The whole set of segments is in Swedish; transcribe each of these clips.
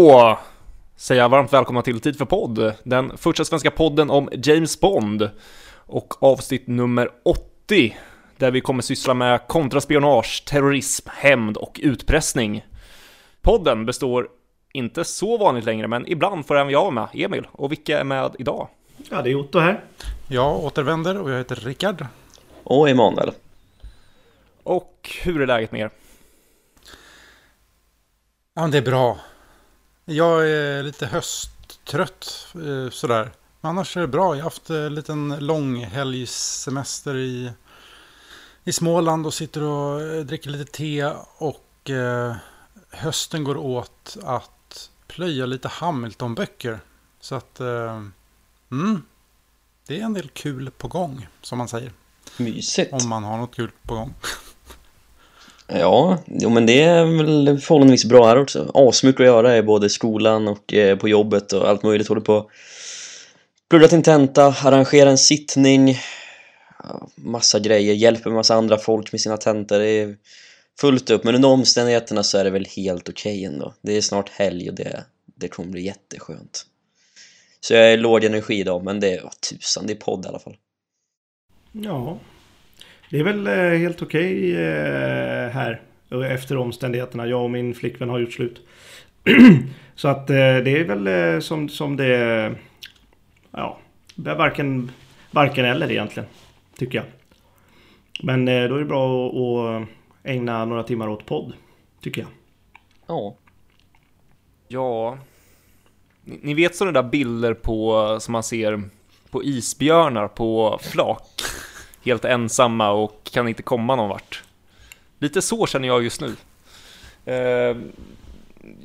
Då säger jag varmt välkomna till Tid för podd, den första svenska podden om James Bond och avsnitt nummer 80 där vi kommer syssla med kontraspionage, terrorism, hämnd och utpressning. Podden består inte så vanligt längre, men ibland får även jag vara med, Emil. Och vilka är med idag? Ja, det är Otto här. Jag återvänder och jag heter Rickard. Och Emanuel. Och hur är läget med er? Ja, det är bra. Jag är lite hösttrött eh, sådär. Men annars är det bra. Jag har haft en liten långhelgssemester i, i Småland och sitter och eh, dricker lite te. Och eh, hösten går åt att plöja lite Hamilton-böcker. Så att, eh, mm, det är en del kul på gång, som man säger. Mysigt. Om man har något kul på gång. Ja, jo, men det är väl förhållandevis bra här också. Asmycket att göra i både skolan och eh, på jobbet och allt möjligt. Håller på plugga till en tenta, arrangera en sittning, massa grejer, hjälper massa andra folk med sina tentor. Det är fullt upp, men under omständigheterna så är det väl helt okej okay ändå. Det är snart helg och det, det kommer bli jätteskönt. Så jag är låg energi idag, men det är oh, tusan, det är podd i alla fall. Ja, det är väl eh, helt okej okay, här. Efter omständigheterna. Jag och min flickvän har gjort slut. Så att eh, det är väl som, som det... Ja, varken, varken eller egentligen. Tycker jag. Men då är det bra att, ägna några timmar åt podd. Tycker jag. Ja. Ja. Ni, ni vet sådana där bilder på som man ser på isbjörnar på flak helt ensamma och kan inte komma någon vart. Lite så känner jag just nu. Eh,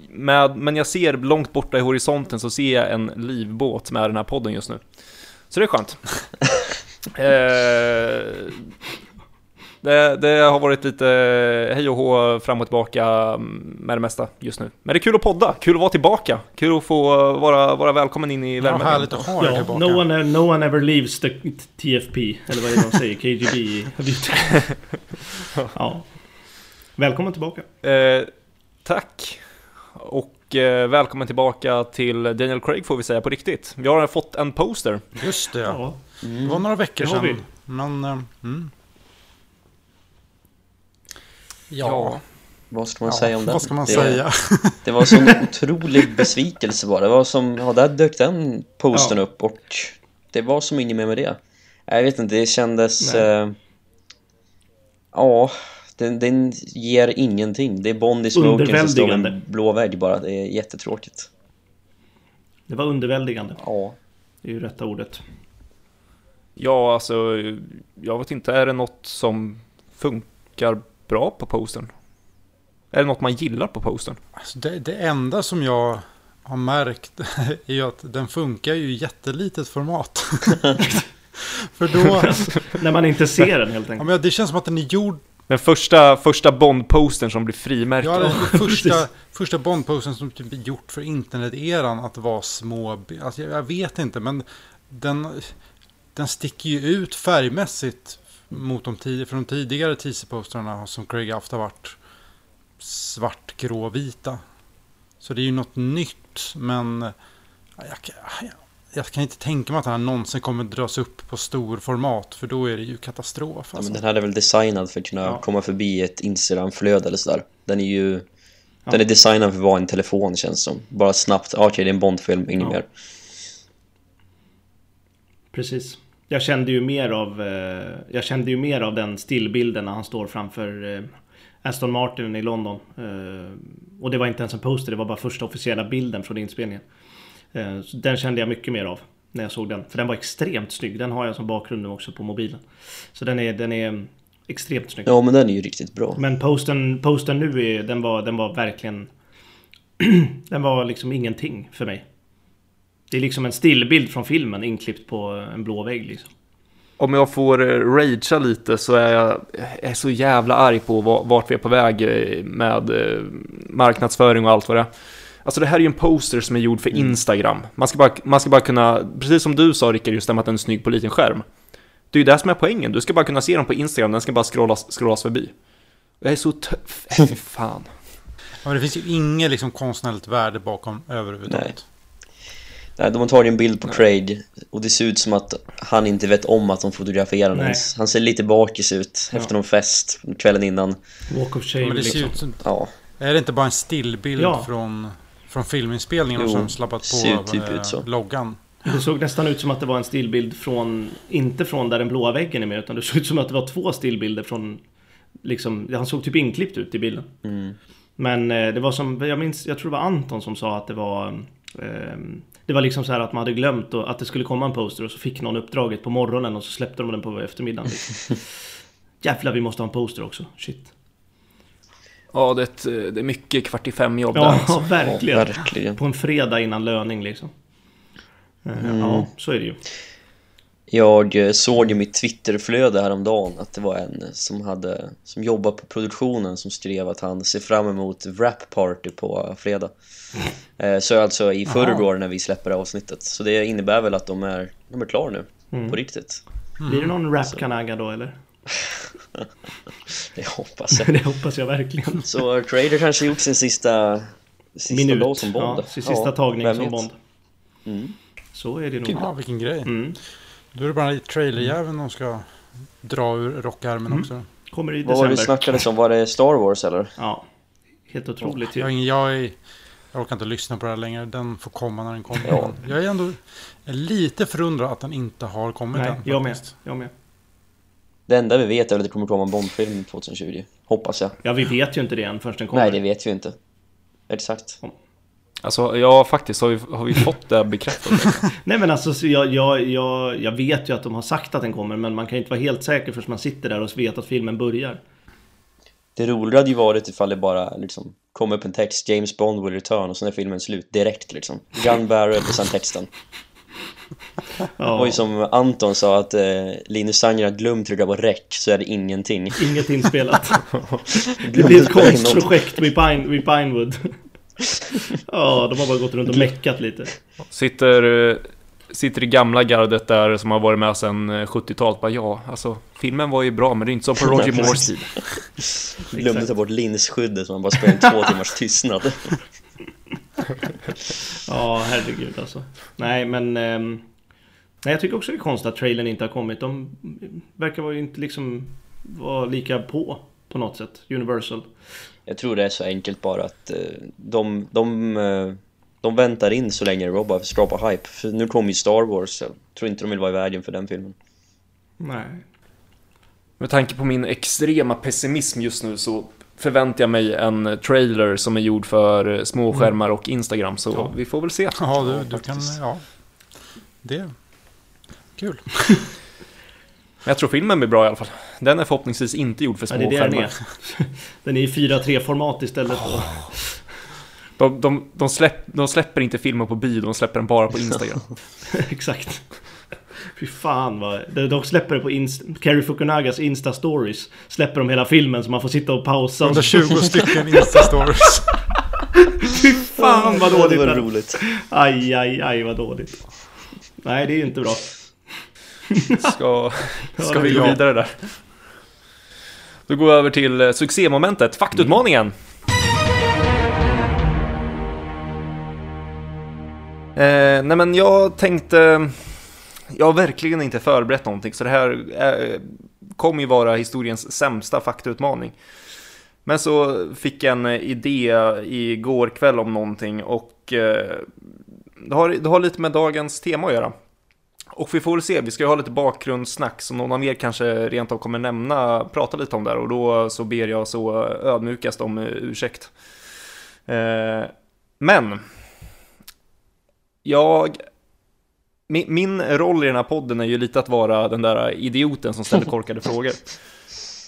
med, men jag ser långt borta i horisonten så ser jag en livbåt med den här podden just nu. Så det är skönt. eh, det, det, har varit lite hej och hå fram och tillbaka med det mesta just nu. Men det är kul att podda, kul att vara tillbaka, kul att få vara, vara välkommen in i värmen. Ja, härligt att ha dig tillbaka. No one, no one ever leaves the TFP, eller vad är det de säger? KGB? ja. Välkommen tillbaka. Eh, tack. Och eh, välkommen tillbaka till Daniel Craig får vi säga på riktigt. Vi har fått en poster. Just det, ja. Det var några veckor sedan. Men, eh, mm. Ja. Vad ska man ja, säga om det? Vad ska man det, säga? det var sån otrolig besvikelse bara. Det var som, ja där dök den posten ja. upp och det var som inget mer med det. Jag vet inte, det kändes... Eh, ja, den, den ger ingenting. Det är Bond i smoken som står en blå vägg bara. Det är jättetråkigt. Det var underväldigande. Ja. Det är ju rätta ordet. Ja, alltså, jag vet inte, är det något som funkar bra på posten? Är det något man gillar på posten? Alltså det, det enda som jag har märkt är ju att den funkar ju i jättelitet format. För då... När man inte ser den helt enkelt. Ja, men det känns som att den är gjord... Den första, första Bond-postern som blir frimärkt. Ja, den första, första Bond-postern som typ är gjort för internet-eran att vara små... Alltså jag, jag vet inte, men den, den sticker ju ut färgmässigt mot de, tid, från de tidigare teaserpostrarna som Craig haft har varit svart, grå, vita. Så det är ju något nytt, men jag, jag, jag kan inte tänka mig att den här någonsin kommer dras upp på stor format, för då är det ju katastrof. Alltså. Ja, men den här är väl designad för att kunna ja. komma förbi ett Instagram-flöde eller sådär. Den är ju ja. Den är designad för att vara en telefon känns som. Bara snabbt, okej okay, det är en Bondfilm, inget mer. Precis. Jag kände ju mer av eh, Jag kände ju mer av den stillbilden när han står framför eh, Aston Martin i London. Eh, och det var inte ens en poster, det var bara första officiella bilden från inspelningen. Den kände jag mycket mer av när jag såg den. För den var extremt snygg. Den har jag som bakgrund nu också på mobilen. Så den är, den är extremt snygg. Ja men den är ju riktigt bra. Men posten, posten nu är, den var, den var verkligen... den var liksom ingenting för mig. Det är liksom en stillbild från filmen inklippt på en blå vägg liksom. Om jag får eh, ragea lite så är jag är så jävla arg på vart vi är på väg eh, med eh, marknadsföring och allt vad det är. Alltså det här är ju en poster som är gjord för mm. Instagram. Man ska, bara, man ska bara kunna, precis som du sa Rickard, just det att den är snygg på liten skärm. Det är ju det som är poängen, du ska bara kunna se dem på Instagram, den ska bara scrollas, scrollas förbi. Jag är så Fy fan. Ja, men det finns ju inget liksom konstnärligt värde bakom överhuvudtaget. Nej, de har tagit en bild på Craig och det ser ut som att han inte vet om att de fotograferar honom. Han ser lite bakis ut Ja. efter någon fest kvällen innan. Walk of shame Men det ser liksom. ut som, Ja, är det inte bara en stillbild Ja. från, från filminspelningen Jo, som slappat på ser typ eh, ut så. loggan? Det såg nästan ut som att det var en stillbild från, inte från där den blåa väggen är med, utan det såg ut som att det var två stillbilder från, liksom, han såg typ inklippt ut i bilden. mm. Men eh, det var som, jag minns, jag tror det var Anton som sa att det var eh, Det var liksom så här att man hade glömt och, att det skulle komma en poster och så fick någon uppdraget på morgonen och så släppte de den på eftermiddagen. Liksom. Jävlar vi måste ha en poster också, shit. Ja, det är, ett, det är mycket kvart i fem jobb där. Ja, Alltså. verkligen. Ja, verkligen. På en fredag innan löning liksom. Eh, Mm. Ja, så är det ju. Jag eh, såg i mitt Twitterflöde häromdagen att det var en som hade som jobbar på produktionen som skrev att han ser fram emot Wrap Party på fredag. Eh, Så alltså i förrgår när vi släpper avsnittet. Så det innebär väl att de är, de är klara nu, Mm. på riktigt. Blir det någon rap kanaga då eller? Det hoppas jag. det hoppas jag verkligen. Så Trader kanske gjort sin sista, sista Minut. dag som Bond. Ja, sin sista Ja, tagning som? Bond. Mm. Så är det nog. Ja, vilken grej. Mm. Då är det bara trailerjäveln de ska dra ur rockärmen Mm. också. Kommer i Vad var det vi december. snackade om? Var det Star Wars eller? Ja. Helt otroligt Jag, ju. ingen, jag, är, jag orkar inte lyssna på det här längre. Den får komma när den kommer. Ja. Jag är ändå lite förundrad att den inte har kommit Nej, än. jag med. Jag med. Det enda vi vet är att det kommer komma en Bond-film 2020. Hoppas jag. Ja, vi vet ju inte det än förrän den kommer. Nej, det vet vi inte. Exakt. Alltså, ja faktiskt har vi, har vi fått det bekräftat. Nej men alltså så jag, jag, jag, jag vet ju att de har sagt att den kommer men man kan ju inte vara helt säker förrän man sitter där och vet att filmen börjar. Det roliga hade ju varit ifall det bara liksom kom upp en text James Bond will return och sen är filmen slut direkt liksom. Gun barrel och sen texten. Det var Ja, ju som Anton sa att eh, Linus Sanger har glömt trycka på rec så är det ingenting. inget inspelat. det blir ett konstprojekt vid, Pine, vid Pinewood. Ja, de har bara gått runt och meckat lite. Sitter, eh, sitter i gamla gardet där som har varit med sedan eh, 70-talet. Bara ja, alltså filmen var ju bra men det är inte som på Roger Moores tid. Glömde ta bort linsskyddet så man bara spelade två timmars tystnad. Ja, herregud alltså. Nej, men... ehm, nej, jag tycker också det är konstigt att trailern inte har kommit. De verkar vara inte liksom vara lika på på något sätt. Universal. Jag tror det är så enkelt bara att eh, de, de, eh, de väntar in så länge det bara för att skapa hype. För nu kommer ju Star Wars, jag tror inte de vill vara i vägen för den filmen. Nej. Med tanke på min extrema pessimism just nu så förväntar jag mig en trailer som är gjord för småskärmar och Instagram. Så Ja. vi får väl se. Ja, du, du kan... Ja. Det. Kul. Men jag tror filmen blir bra i alla fall. Den är förhoppningsvis inte gjord för Ja, det är det den småskärmar. är. Den är i 4.3 format istället. De, de, de, släpp, de släpper inte filmen på bio, de släpper den bara på Instagram. Exakt. Fy fan vad... De, de släpper det på Inst- Carrie Fukunagas Insta-stories. Släpper de hela filmen så man får sitta och pausa. Och... 120 stycken Insta-stories. Fy fan vad dåligt Det var roligt. Aj, aj, aj vad dåligt. Nej, det är ju inte bra. Ska, ska vi gå vidare där? Då går vi över till eh, succémomentet, faktutmaningen. Eh, nej men jag tänkte... Jag har verkligen inte förberett någonting så det här eh, kommer ju vara historiens sämsta faktautmaning. Men så fick jag en eh, idé igår kväll om någonting och eh, det, har, det har lite med dagens tema att göra. Och vi får väl se, vi ska ju ha lite bakgrundssnack som någon av er kanske rent av kommer nämna, prata lite om där och då så ber jag så ödmjukast om ursäkt. Eh, men jag min, min roll i den här podden är ju lite att vara den där idioten som ställer korkade frågor.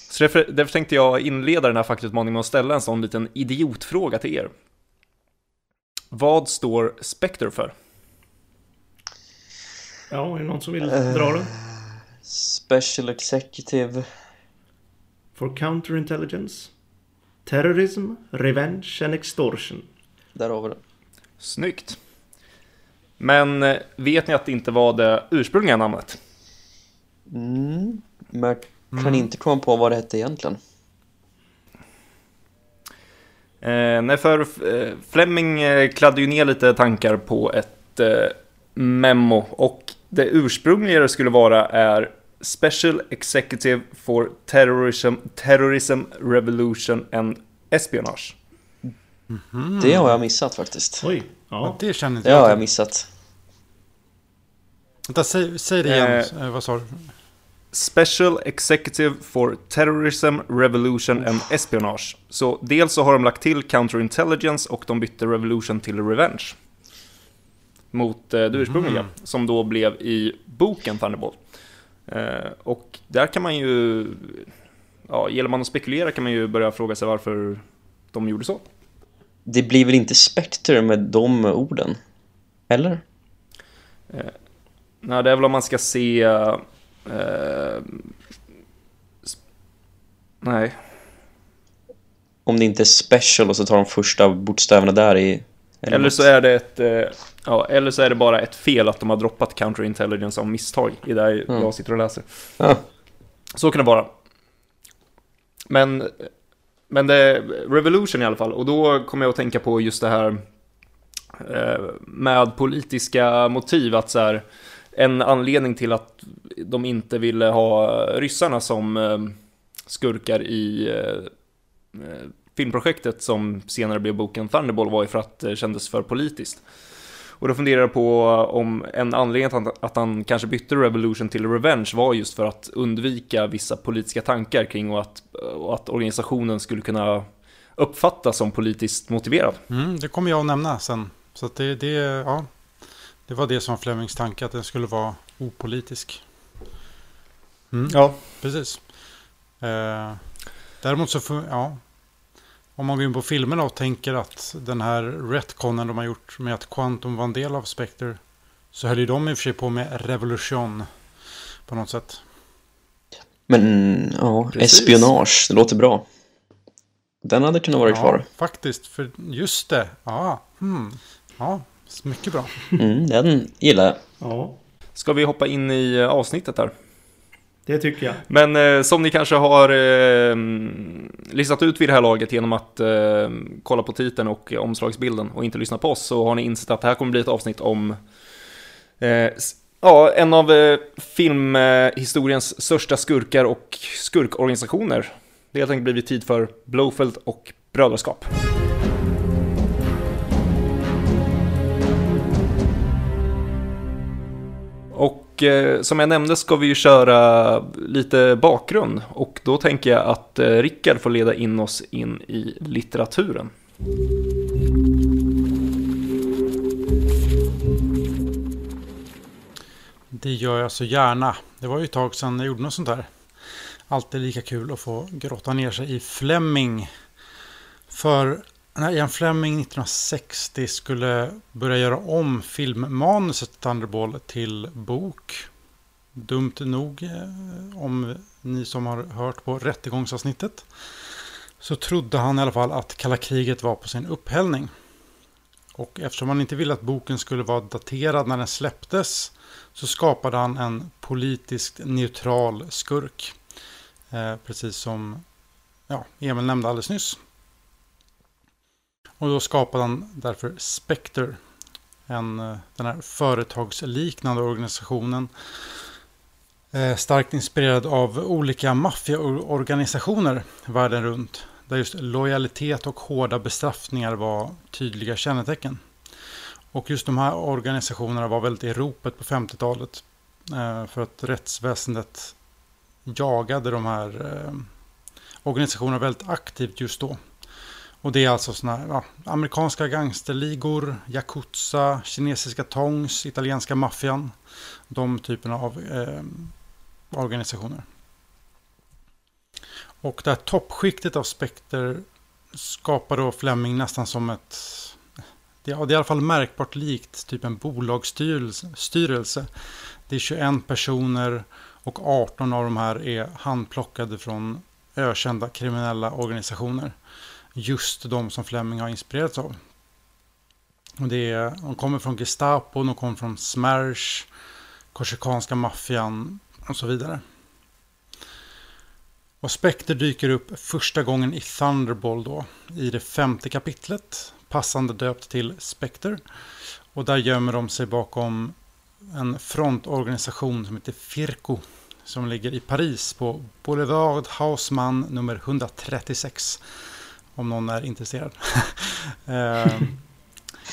Så därför, därför tänkte jag inleda den här faktutmaningen med att ställa en sån liten idiotfråga till er. Vad står Spectre för? Ja, är det någon som vill dra den? Special Executive. For counterintelligence, terrorism, revenge and extortion. Där har vi det. Snyggt. Men eh, vet ni att det inte var det ursprungliga namnet? Mm. Men jag kan inte komma på vad det hette egentligen. Eh, nej, för eh, Fleming eh, kladde ju ner lite tankar på ett eh, memo och det ursprungliga skulle vara är Special Executive for Terrorism, Terrorism Revolution and Espionage. Det har jag missat faktiskt. Oj. Ja, det känner inte Det har jag jag till. missat. Vänta, säg, säg det igen. Eh, vad sa du? Special Executive for Terrorism, Revolution and Espionage. Så dels så har de lagt till Counterintelligence och de bytte Revolution till Revenge. Mot eh, det ursprungliga, som då blev i boken Thunderbolt. Eh, och där kan man ju, ja, gäller man att spekulera kan man ju börja fråga sig varför de gjorde så. Det blir väl inte Spectre med de orden? Eller? Nej, det är väl om man ska se... Eh, nej, Om det inte är special och så tar de första bokstäverna där i... Eller något. så är det ett, eh, ja, eller så är det bara ett fel att de har droppat counterintelligence av misstag i det här Mm. jag sitter och läser. Ja. Så kan det vara. Men, men det är Revolution i alla fall, och då kommer jag att tänka på just det här eh, med politiska motiv, att så här, en anledning till att de inte ville ha ryssarna som eh, skurkar i eh, eh, filmprojektet som senare blev boken Thunderball var ju för att det kändes för politiskt. Och då funderar jag på om en anledning att han, att han kanske bytte Revolution till Revenge var just för att undvika vissa politiska tankar kring och att, och att organisationen skulle kunna uppfattas som politiskt motiverad. Mm, det kommer jag att nämna sen. Så att det, det, ja, det var det som var Flemings tanke, att den skulle vara opolitisk. Mm, Ja. Precis. Eh, däremot så, får- ja. Om man går in på filmerna och tänker att den här retconen de har gjort med att Quantum var en del av Spectre. Så höll ju de i och för sig på med revolution. På något sätt. Men ja, Precis. espionage, det låter bra. Den hade kunnat vara ja, kvar. faktiskt. För just det. Ja, hmm. ja mycket bra. Mm, den gillar jag. ja, Ska vi hoppa in i eh, avsnittet här? Det tycker jag. Men eh, som ni kanske har eh, listat ut vid det här laget genom att eh, kolla på titeln och omslagsbilden och inte lyssna på oss så har ni insett att det här kommer bli ett avsnitt om eh, ja, en av eh, filmhistoriens största skurkar och skurkorganisationer. Det har helt enkelt blivit tid för Blowfeld och Brödraskap. Och eh, som jag nämnde ska vi ju köra lite bakgrund och då tänker jag att eh, Rickard får leda in oss in i litteraturen. Det gör jag så gärna. Det var ju ett tag sedan jag gjorde något sånt här. Alltid lika kul att få grotta ner sig i Fleming. För när Ian Fleming 1960 skulle börja göra om filmmanuset Thunderball till bok. Dumt nog eh, om ni som har hört på rättegångsavsnittet. Så trodde han i alla fall att kalla kriget var på sin upphällning. Och eftersom han inte ville att boken skulle vara daterad när den släpptes så skapade han en politiskt neutral skurk. Eh, precis som ja, Emil nämnde alldeles nyss. Och då skapade han därför Spectre. En, eh, den här företagsliknande organisationen. Eh, starkt inspirerad av olika maffiaorganisationer världen runt. Där just lojalitet och hårda bestraffningar var tydliga kännetecken. Och just de här organisationerna var väldigt i ropet på 50-talet. Eh, för att rättsväsendet jagade de här eh, organisationerna väldigt aktivt just då. Och det är alltså såna här, ja, amerikanska gangsterligor, yakuza, kinesiska tongs, italienska maffian. De typerna av eh, organisationer. Och det här toppskiktet av Spectre skapar då Fleming nästan som ett det är, det är i alla fall märkbart likt typ en bolagsstyrelse. Det är 21 personer och 18 av de här är handplockade från ökända kriminella organisationer. Just de som Fleming har inspirerats av. Och det är, de kommer från Gestapo, de kommer från Smersh, korsikanska maffian och så vidare. Och Spectre dyker upp första gången i Thunderball då, i det femte kapitlet, passande döpt till Spectre. Och där gömmer de sig bakom en frontorganisation som heter Firco, som ligger i Paris på Boulevard Haussmann nummer 136. Om någon är intresserad. eh,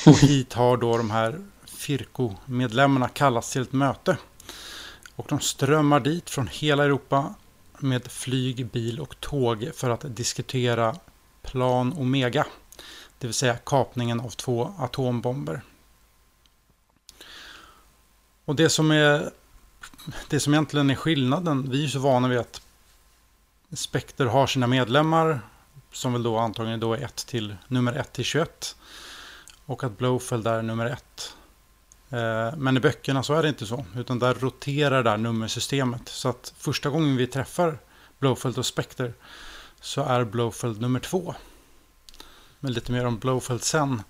och hit har då de här Firco-medlemmarna kallats till ett möte. Och de strömmar dit från hela Europa med flyg, bil och tåg för att diskutera Plan Omega. Det vill säga kapningen av två atombomber. Och det som är det som egentligen är skillnaden, vi är så vana vid att Spectre har sina medlemmar som väl då antagligen då är 1 till nummer 1 till 21 och att Blowfeld är nummer 1. Eh, men i böckerna så är det inte så, utan där roterar det här nummersystemet. Så att första gången vi träffar Blowfeld och Spectre så är Blowfeld nummer 2. Men lite mer om Blowfeld sen.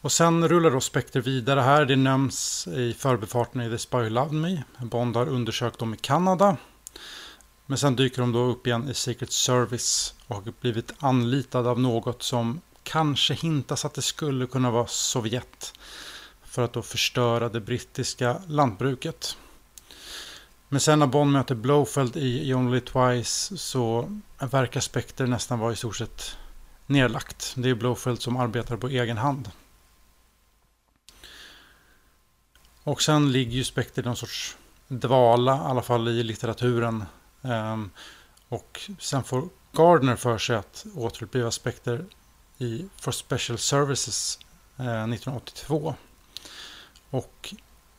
Och sen rullar då Spectre vidare här. Det nämns i förbifarten i The Spy Who Loved Me. Bond har undersökt dem i Kanada. Men sen dyker de då upp igen i Secret Service och har blivit anlitade av något som kanske hintas att det skulle kunna vara Sovjet. För att då förstöra det brittiska lantbruket. Men sen när Bond möter Blowfeld i Only Twice så verkar Spectre nästan vara i stort sett nedlagt. Det är Blowfeld som arbetar på egen hand. Och sen ligger ju Spectre i någon sorts dvala, i alla fall i litteraturen. Um, och sen får Gardner för sig att återuppliva Spectre i For Special Services eh, 1982. Och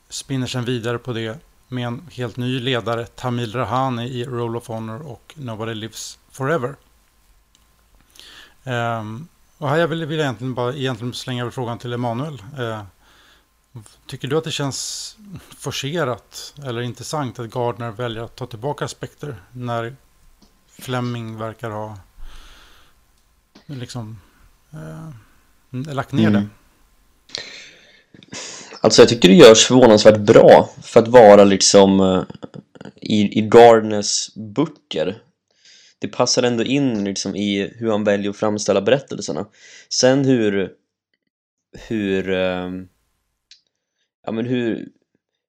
spinner sen vidare på det med en helt ny ledare, Tamil Rahani i Roll of Honor och Nobody Lives Forever. Um, och här vill jag egentligen bara egentligen slänga frågan till Emanuel. Uh, Tycker du att det känns forcerat eller intressant att Gardner väljer att ta tillbaka aspekter när Fleming verkar ha liksom eh, lagt ner mm. det? Alltså jag tycker det görs förvånansvärt bra för att vara liksom eh, i, i Gardners böcker. Det passar ändå in liksom i hur han väljer att framställa berättelserna. Sen hur hur um, ja, men hur,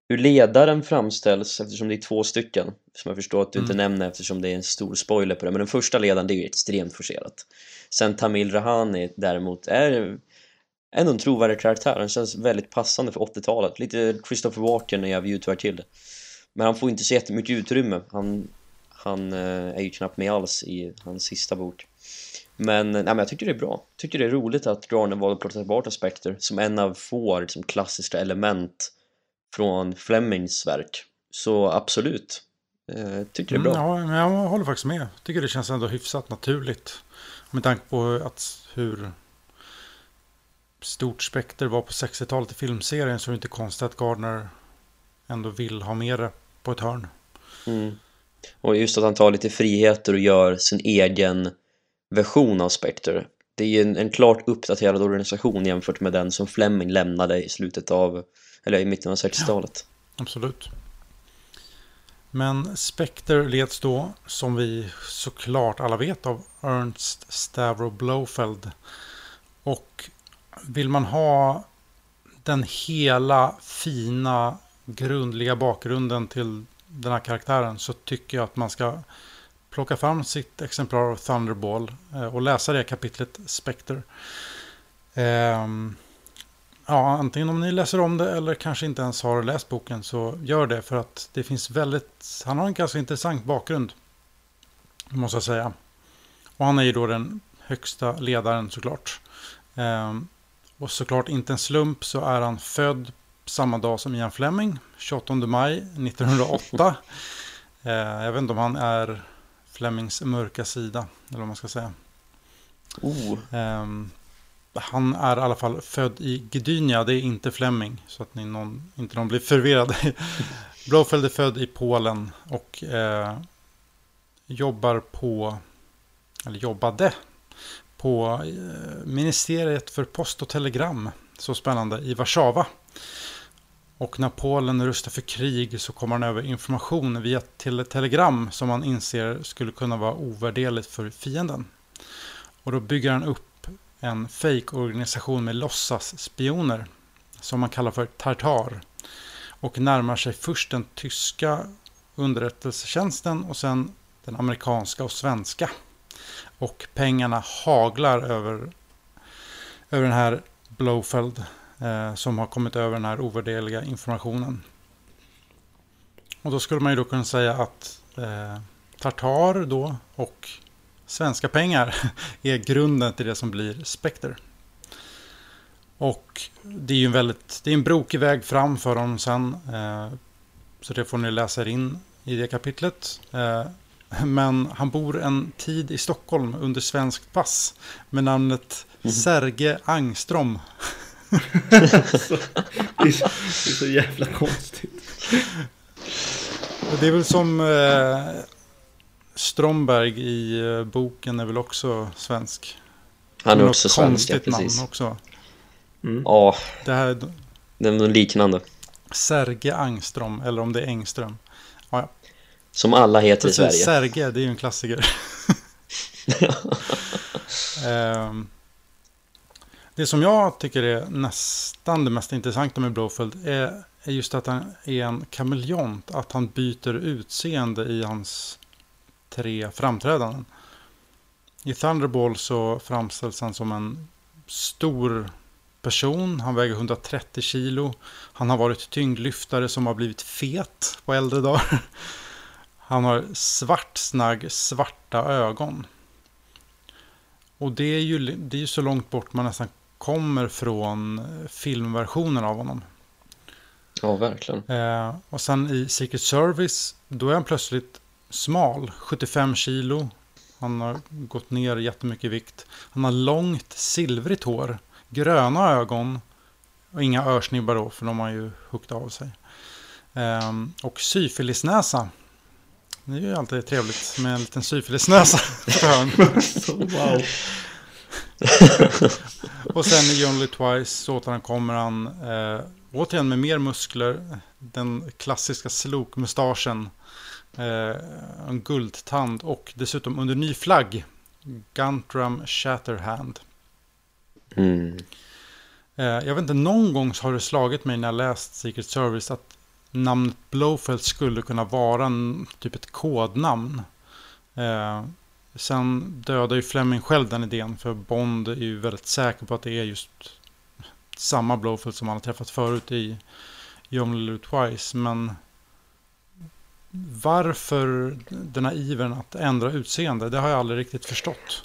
hur ledaren framställs eftersom det är två stycken som jag förstår att du mm. inte nämner eftersom det är en stor spoiler på det. Men den första ledaren det är ju extremt forcerat. Sen Tamil Rahani däremot är ändå en trovärdig karaktär. Han känns väldigt passande för 80-talet lite Christopher Walken när jag View to Kill. Men han får inte så jättemycket utrymme. Han, han eh, är ju knappt med alls i hans sista bok men, nej, men jag tycker det är bra. Jag tycker det är roligt att Garner valde att plocka tillbaka Spectre som en av få liksom, klassiska element från Flemings verk. Så absolut, eh, tycker det är bra. Mm, ja, jag håller faktiskt med. Jag tycker det känns ändå hyfsat naturligt. Med tanke på att hur stort Spectre var på 60-talet i filmserien så är det inte konstigt att Gardner ändå vill ha med det på ett hörn. Mm. Och just att han tar lite friheter och gör sin egen version av Spectre. Det är ju en, en klart uppdaterad organisation jämfört med den som Fleming lämnade i slutet av, eller i mitten av 60-talet. Ja, absolut. Men Spectre leds då, som vi såklart alla vet, av Ernst Stavro Blofeld. Och vill man ha den hela fina grundliga bakgrunden till den här karaktären så tycker jag att man ska plocka fram sitt exemplar av Thunderball eh, och läsa det kapitlet Spectre. Ehm, ja, antingen om ni läser om det eller kanske inte ens har läst boken så gör det för att det finns väldigt, han har en ganska intressant bakgrund. Måste jag säga. Och han är ju då den högsta ledaren såklart. Ehm, och såklart inte en slump så är han född samma dag som Ian Fleming, 28 maj 1908. Ehm, jag vet inte om han är Flemings mörka sida, eller vad man ska säga. Oh. Um, han är i alla fall född i Gdynia, det är inte Fleming, så att ni någon, inte någon blir förvirrad. Blåfeld är född i Polen och eh, jobbar på, eller jobbade på eh, Ministeriet för post och telegram, så spännande, i Warszawa. Och när Polen rustar för krig så kommer han över information via tele telegram som han inser skulle kunna vara ovärderligt för fienden. Och då bygger han upp en fejkorganisation med låtsasspioner som man kallar för Tartar. Och närmar sig först den tyska underrättelsetjänsten och sen den amerikanska och svenska. Och pengarna haglar över, över den här Blowfeld som har kommit över den här ovärderliga informationen. Och då skulle man ju då kunna säga att eh, Tartar då och svenska pengar är grunden till det som blir Spectre. Och det är ju en väldigt, det är en brokig väg fram för honom sen. Eh, så det får ni läsa er in i det kapitlet. Eh, men han bor en tid i Stockholm under svenskt pass med namnet mm. Serge Det, är så, det är så jävla konstigt. Det är väl som eh, Stromberg i eh, boken är väl också svensk. Han är också svensk, ja, precis. namn också. Mm. Ja, det här det är något liknande. Serge Angström, eller om det är Engström. Ja, ja. Som alla heter Precis, i Sverige. Serge, det är ju en klassiker. um, det som jag tycker är nästan det mest intressanta med Blowfield är, är just att han är en kameleont. Att han byter utseende i hans tre framträdanden. I Thunderball så framställs han som en stor person. Han väger 130 kilo. Han har varit tyngdlyftare som har blivit fet på äldre dagar. Han har svart snagg, svarta ögon. Och det är ju det är så långt bort man nästan kommer från filmversionen av honom. Ja, verkligen. Eh, och sen i Secret Service, då är han plötsligt smal, 75 kilo. Han har gått ner jättemycket i vikt. Han har långt silvrigt hår, gröna ögon och inga örsnibbar då, för de har ju huggit av sig. Eh, och syfilisnäsa. Det är ju alltid trevligt med en liten syfilisnäsa wow. och sen i Only Twice så återkommer han eh, återigen med mer muskler. Den klassiska slokmustaschen. Eh, en guldtand och dessutom under ny flagg. Guntram Shatterhand. Mm. Eh, jag vet inte, någon gång har det slagit mig när jag läst Secret Service att namnet Blowfelt skulle kunna vara en, typ ett kodnamn. Sen dödar ju Fleming själv den idén för Bond är ju väldigt säker på att det är just samma Blowfield som han har träffat förut i Young Little Twice. Men varför den här ivern att ändra utseende, det har jag aldrig riktigt förstått.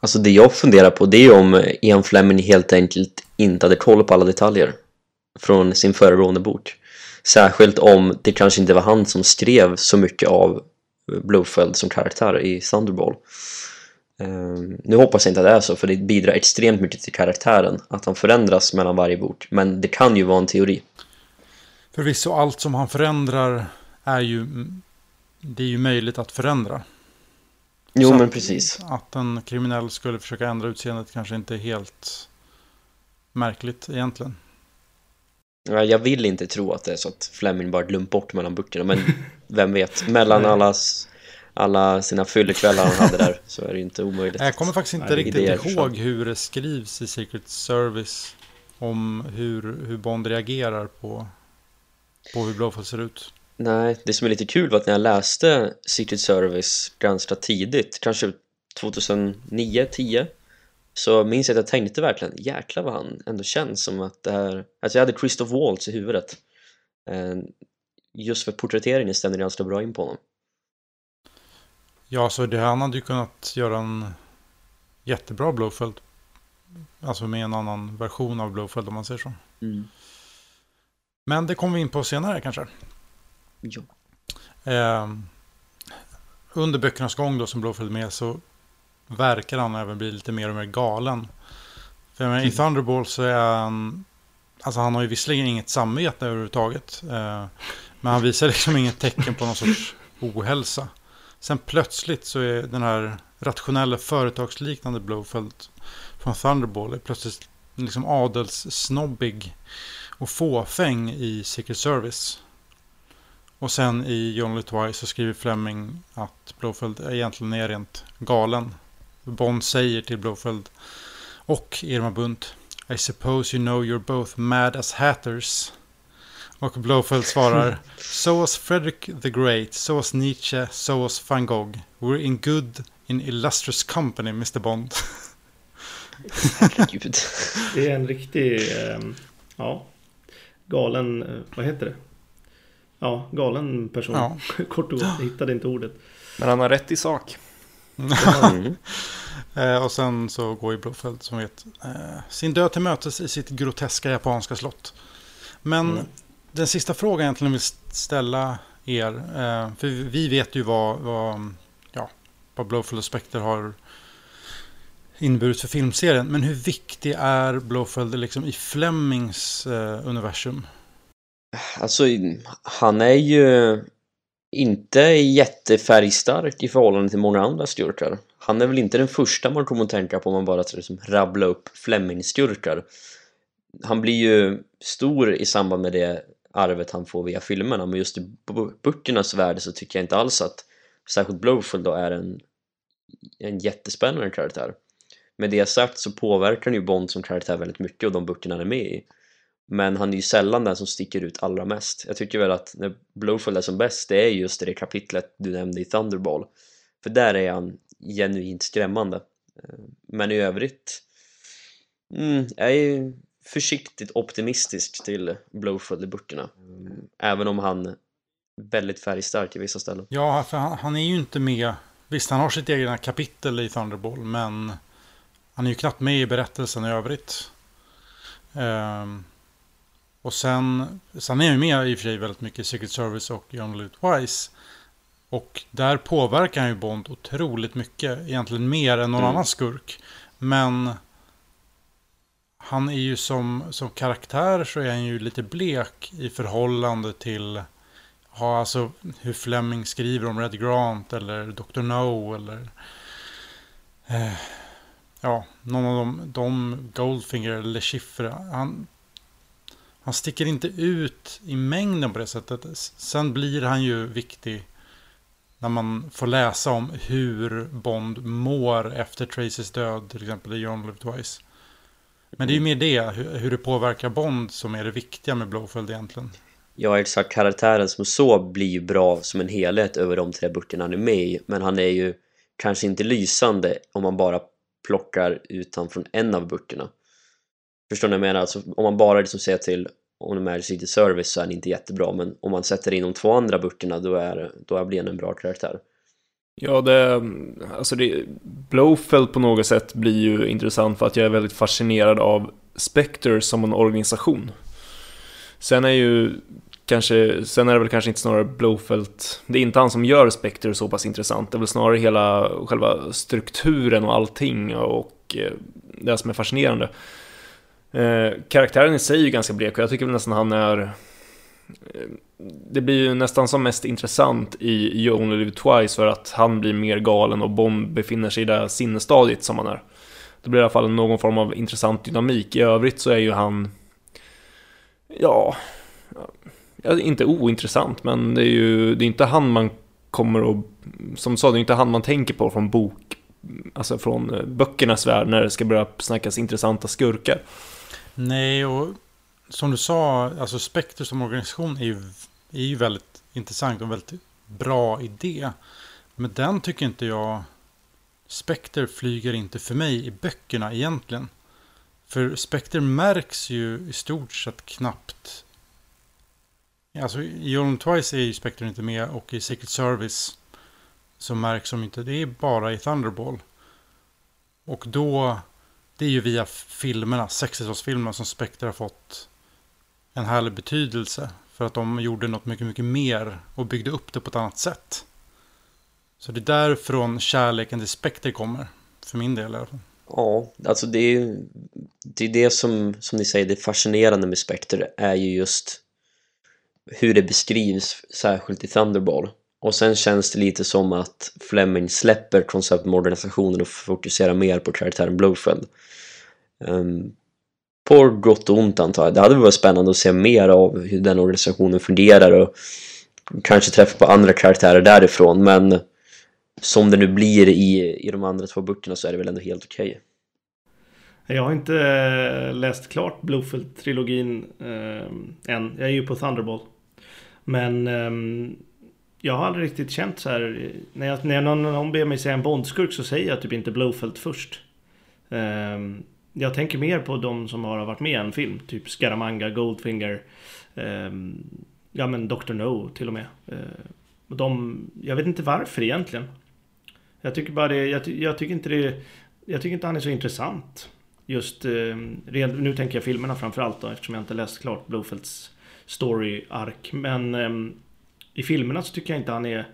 Alltså det jag funderar på det är om eh, Ian Fleming helt enkelt inte hade koll på alla detaljer från sin föregående bok. Särskilt om det kanske inte var han som skrev så mycket av Blofeld som karaktär i Thunderball. Um, nu hoppas jag inte att det är så, för det bidrar extremt mycket till karaktären att han förändras mellan varje bok. Men det kan ju vara en teori. Förvisso, allt som han förändrar är ju, det är ju möjligt att förändra. Jo, så men precis. Att en kriminell skulle försöka ändra utseendet kanske inte är helt märkligt egentligen. Jag vill inte tro att det är så att Fleming bara glömt bort mellan böckerna Men vem vet, mellan allas, alla sina fyllekvällar han hade där Så är det inte omöjligt. Jag kommer faktiskt inte riktigt idéer, ihåg hur det skrivs i Secret Service Om hur, hur Bond reagerar på, på hur Blowfall ser ut. Nej, det som är lite kul var att när jag läste Secret Service ganska tidigt Kanske 2009-10 så minns jag att jag tänkte verkligen, jäklar vad han ändå känns som att det här... Alltså jag hade Christoph Waltz i huvudet. Just för porträtteringen stämde ganska bra in på honom. Ja, så det, han hade ju kunnat göra en jättebra Blowfield. Alltså med en annan version av Blowfield om man säger så. Mm. Men det kommer vi in på senare kanske. Ja. Eh, under böckernas gång då som Blowfield med så verkar han även bli lite mer och mer galen. För menar, i mm. Thunderball så är han... Alltså han har ju visserligen inget samvete överhuvudtaget. Eh, men han visar liksom inget tecken på någon sorts ohälsa. Sen plötsligt så är den här rationella företagsliknande Blowfeld från Thunderball är plötsligt liksom adelssnobbig. och fåfäng i Secret Service. Och sen i John Twice så skriver Fleming att Blofeld egentligen är rent galen. Bond säger till Blofeld och Irma Bunt I suppose you know you're both mad as hatters. Och Blofeld svarar So was Frederick the Great, so was Nietzsche, so was van Gogh. We're in good, in illustrious company, Mr Bond. Herregud. Det är en riktig, eh, ja, galen, eh, vad heter det? Ja, galen person. Ja. Kort och gott, hittade inte ordet. Men han har rätt i sak. Mm. Eh, och sen så går ju Blofeld som vet sin död till mötes i sitt groteska japanska slott. Men Mm den sista frågan jag egentligen vill ställa er, eh, för vi vet ju vad, vad, ja, vad Blofeld och Spectre har inneburit för filmserien. Men hur viktig är Blofeld liksom i Flemings eh, universum? Alltså, han är ju inte jättefärgstark i förhållande till många andra skurkar. Han är väl inte den första man kommer att tänka på om man bara ska liksom rabbla upp Fleming-skurkar. Han blir ju stor i samband med det arvet han får via filmerna, men just i böckernas värld så tycker jag inte alls att särskilt Blowfield då är en, en jättespännande karaktär. Med det sagt så påverkar han ju Bond som karaktär väldigt mycket och de böckerna han är med i. Men han är ju sällan den som sticker ut allra mest. Jag tycker väl att när Blowfield är som bäst, det är just det kapitlet du nämnde i Thunderball. För där är han genuint skrämmande. Eh, men i övrigt, mm, jag är ju försiktigt optimistisk till Blowfield i böckerna. Mm, Även om han är väldigt färgstark i vissa ställen. Ja, för han, han är ju inte med. Visst, han har sitt egna kapitel i Thunderball, men han är ju knappt med i berättelsen i övrigt. Ehm, och sen, sen är han ju med i och för sig väldigt mycket i Secret Service och John Lut Wise. Och där påverkar han ju Bond otroligt mycket, egentligen mer än någon Mm. annan skurk. Men han är ju som, som karaktär så är han ju lite blek i förhållande till Ja, alltså hur Fleming skriver om Red Grant eller Dr. No eller eh, ja, någon av dem, de Goldfinger eller Le Chiffre. Han, han sticker inte ut i mängden på det sättet. Sen blir han ju viktig när man får läsa om hur Bond mår efter Tracys död, till exempel i John Live Twice. Men det är ju mer det, hur, hur det påverkar Bond som är det viktiga med Blowfield egentligen. Ja, exakt. Karaktären som så blir ju bra som en helhet över de tre böckerna han är med i. Men han är ju kanske inte lysande om man bara plockar ut han från en av böckerna. Förstår ni vad jag menar? Alltså, om man bara liksom ser till On the Magic City Service så är han inte jättebra. Men om man sätter in de två andra böckerna då, är, då blir han en bra karaktär. Ja, det, alltså det, Blowfeld på något sätt blir ju intressant för att jag är väldigt fascinerad av Spectre som en organisation. Sen är ju kanske, sen är det väl kanske inte snarare Blowfeld, det är inte han som gör Spectre så pass intressant, det är väl snarare hela själva strukturen och allting och eh, det som är fascinerande. Eh, karaktären i sig är ju ganska blek och jag tycker väl nästan han är det blir ju nästan som mest intressant i You Only Live Twice för att han blir mer galen och Bond befinner sig i det sinnesstadiet som han är. Det blir i alla fall någon form av intressant dynamik. I övrigt så är ju han... Ja... ja inte ointressant, men det är ju det är inte han man kommer att... Som du sa, det är inte han man tänker på från bok... Alltså från eh, böckernas värld när det ska börja snackas intressanta skurkar. Nej, och som du sa, alltså Spectre som organisation är ju, är ju väldigt intressant och en väldigt bra idé. Men den tycker inte jag... Spectre flyger inte för mig i böckerna egentligen. För Spectre märks ju i stort sett knappt. Alltså i Jordan Twice är ju Spectre inte med och i Secret Service så märks de inte. Det är bara i Thunderball. Och då, det är ju via filmerna, 60-talsfilmerna som Spectre har fått en härlig betydelse. För att de gjorde något mycket, mycket mer och byggde upp det på ett annat sätt. Så det är därifrån kärleken till Spectre kommer. För min del i alla fall. Ja, alltså det är ju det, är det som, som ni säger, det fascinerande med Spectre är ju just hur det beskrivs, särskilt i Thunderball. Och sen känns det lite som att Fleming släpper konceptmodernisationen och fokuserar mer på karaktären Blowfield. Um, ehm, på gott och ont antar jag. Det hade varit spännande att se mer av hur den organisationen fungerar och kanske träffa på andra karaktärer därifrån men som det nu blir i, i de andra två böckerna så är det väl ändå helt okej. Okay. Jag har inte eh, läst klart Blowfield-trilogin eh, än. Jag är ju på Thunderball. Men eh, jag har aldrig riktigt känt så här. När, jag, när någon, någon ber mig säga en Bondskurk så säger jag typ inte Blowfield först. Eh, jag tänker mer på de som har varit med i en film. Typ Scaramanga, Goldfinger. eh, ja men Dr. No till och med. Eh, de, jag vet inte varför egentligen. Jag tycker bara det, jag, jag tycker inte det, jag tycker inte han är så intressant. Just, eh, nu tänker jag filmerna framförallt då eftersom jag inte läst klart Blofelds story-ark. Men eh, i filmerna så tycker jag inte han är...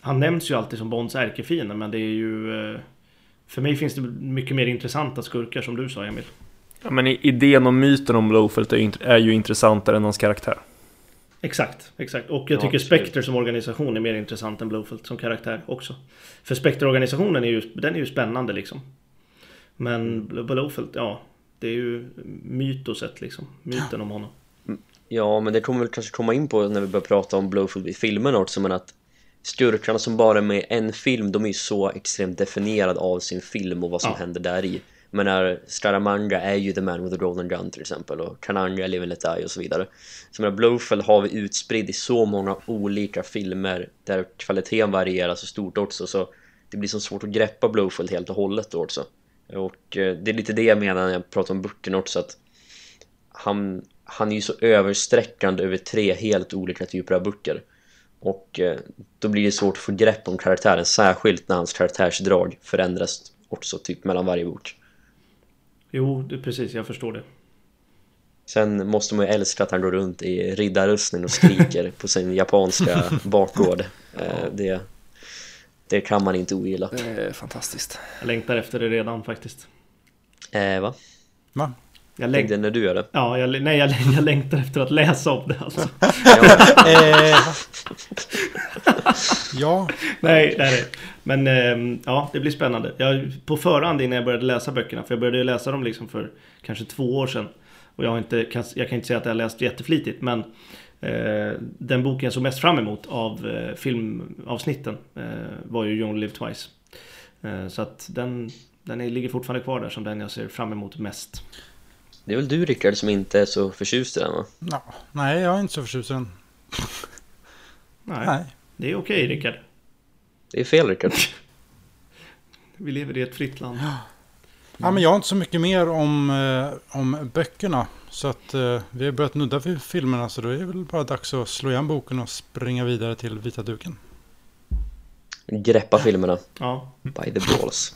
Han nämns ju alltid som Bonds ärkefiende men det är ju... Eh, för mig finns det mycket mer intressanta skurkar som du sa Emil. Ja men idén och myten om Blowfelt är, är ju intressantare än hans karaktär. Exakt, exakt. Och jag tycker ja, Spectre som organisation är mer intressant än Blowfield som karaktär också. För Spectre-organisationen är ju, den är ju spännande liksom. Men Blowfield, ja. Det är ju mytoset liksom. Myten om honom. Ja, men det kommer väl kanske komma in på när vi börjar prata om Blowfield i filmen också, men att skurkarna som bara är med en film, de är ju så extremt definierade av sin film och vad som ja. händer där i. Men när Scaramanga är ju The Man with the Golden Gun till exempel och Kananga, Live and Let Die och så vidare. Så med Blowfell har vi utspridd i så många olika filmer där kvaliteten varierar så stort också så det blir så svårt att greppa Blowfell helt och hållet då också. Och eh, det är lite det jag menar när jag pratar om böckerna också att han, han är ju så översträckande över tre helt olika typer av böcker. Och eh, då blir det svårt att få grepp om karaktären, särskilt när hans karaktärsdrag förändras också typ mellan varje bok. Jo, det, precis, jag förstår det. Sen måste man ju älska att han går runt i riddarrustning och skriker på sin japanska bakgård. Eh, det, det kan man inte ogilla. Det är fantastiskt. Jag längtar efter det redan faktiskt. Eh, va? Va? Jag längtar när du gör det? Ja, jag, nej, jag, jag längtar efter att läsa om det alltså. eh, ja. Nej, det är det. Men eh, ja, det blir spännande. Jag, på förhand innan jag började läsa böckerna, för jag började läsa dem liksom för kanske två år sedan. Och jag, har inte, kan, jag kan inte säga att jag har läst jätteflitigt, men eh, den boken jag såg mest fram emot av eh, filmavsnitten eh, var ju You Only Live Twice. Eh, så att den, den är, ligger fortfarande kvar där som den jag ser fram emot mest. Det är väl du Rickard som inte är så förtjust i den va? No, nej, jag är inte så förtjust i den. nej, nej, det är okej Rickard. Det är fel Rickard. Vi lever i ett fritt land. Ja. ja, men jag har inte så mycket mer om, eh, om böckerna. Så att eh, vi har börjat nudda vid filmerna så då är det väl bara dags att slå igen boken och springa vidare till vita duken. Greppa filmerna. Ja. By the balls.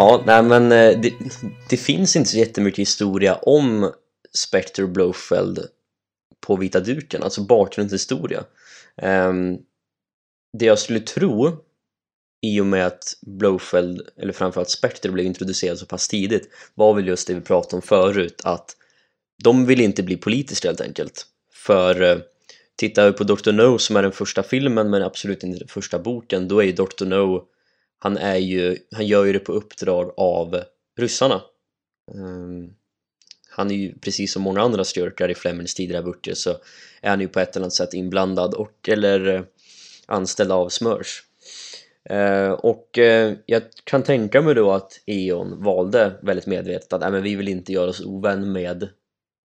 Ja, nej men eh, det, det, finns inte så jättemycket historia om Spectre Blowfeld på vita duken, alltså bakgrundshistoria. Um, det jag skulle tro i och med att Blowfeld, eller framförallt Spectre blev introducerad så pass tidigt var väl just det vi pratade om förut att de vill inte bli politiskt helt enkelt. För eh, tittar vi på Dr. No som är den första filmen men absolut inte den första boken, då är ju Dr. No han är ju, han gör ju det på uppdrag av ryssarna. Um, han är ju precis som många andra styrkor i Flemings tidigare böcker så är han ju på ett eller annat sätt inblandad och eller eh, anställd av Smörs. Uh, och uh, jag kan tänka mig då att E.ON valde väldigt medvetet att men vi vill inte göra oss ovän med,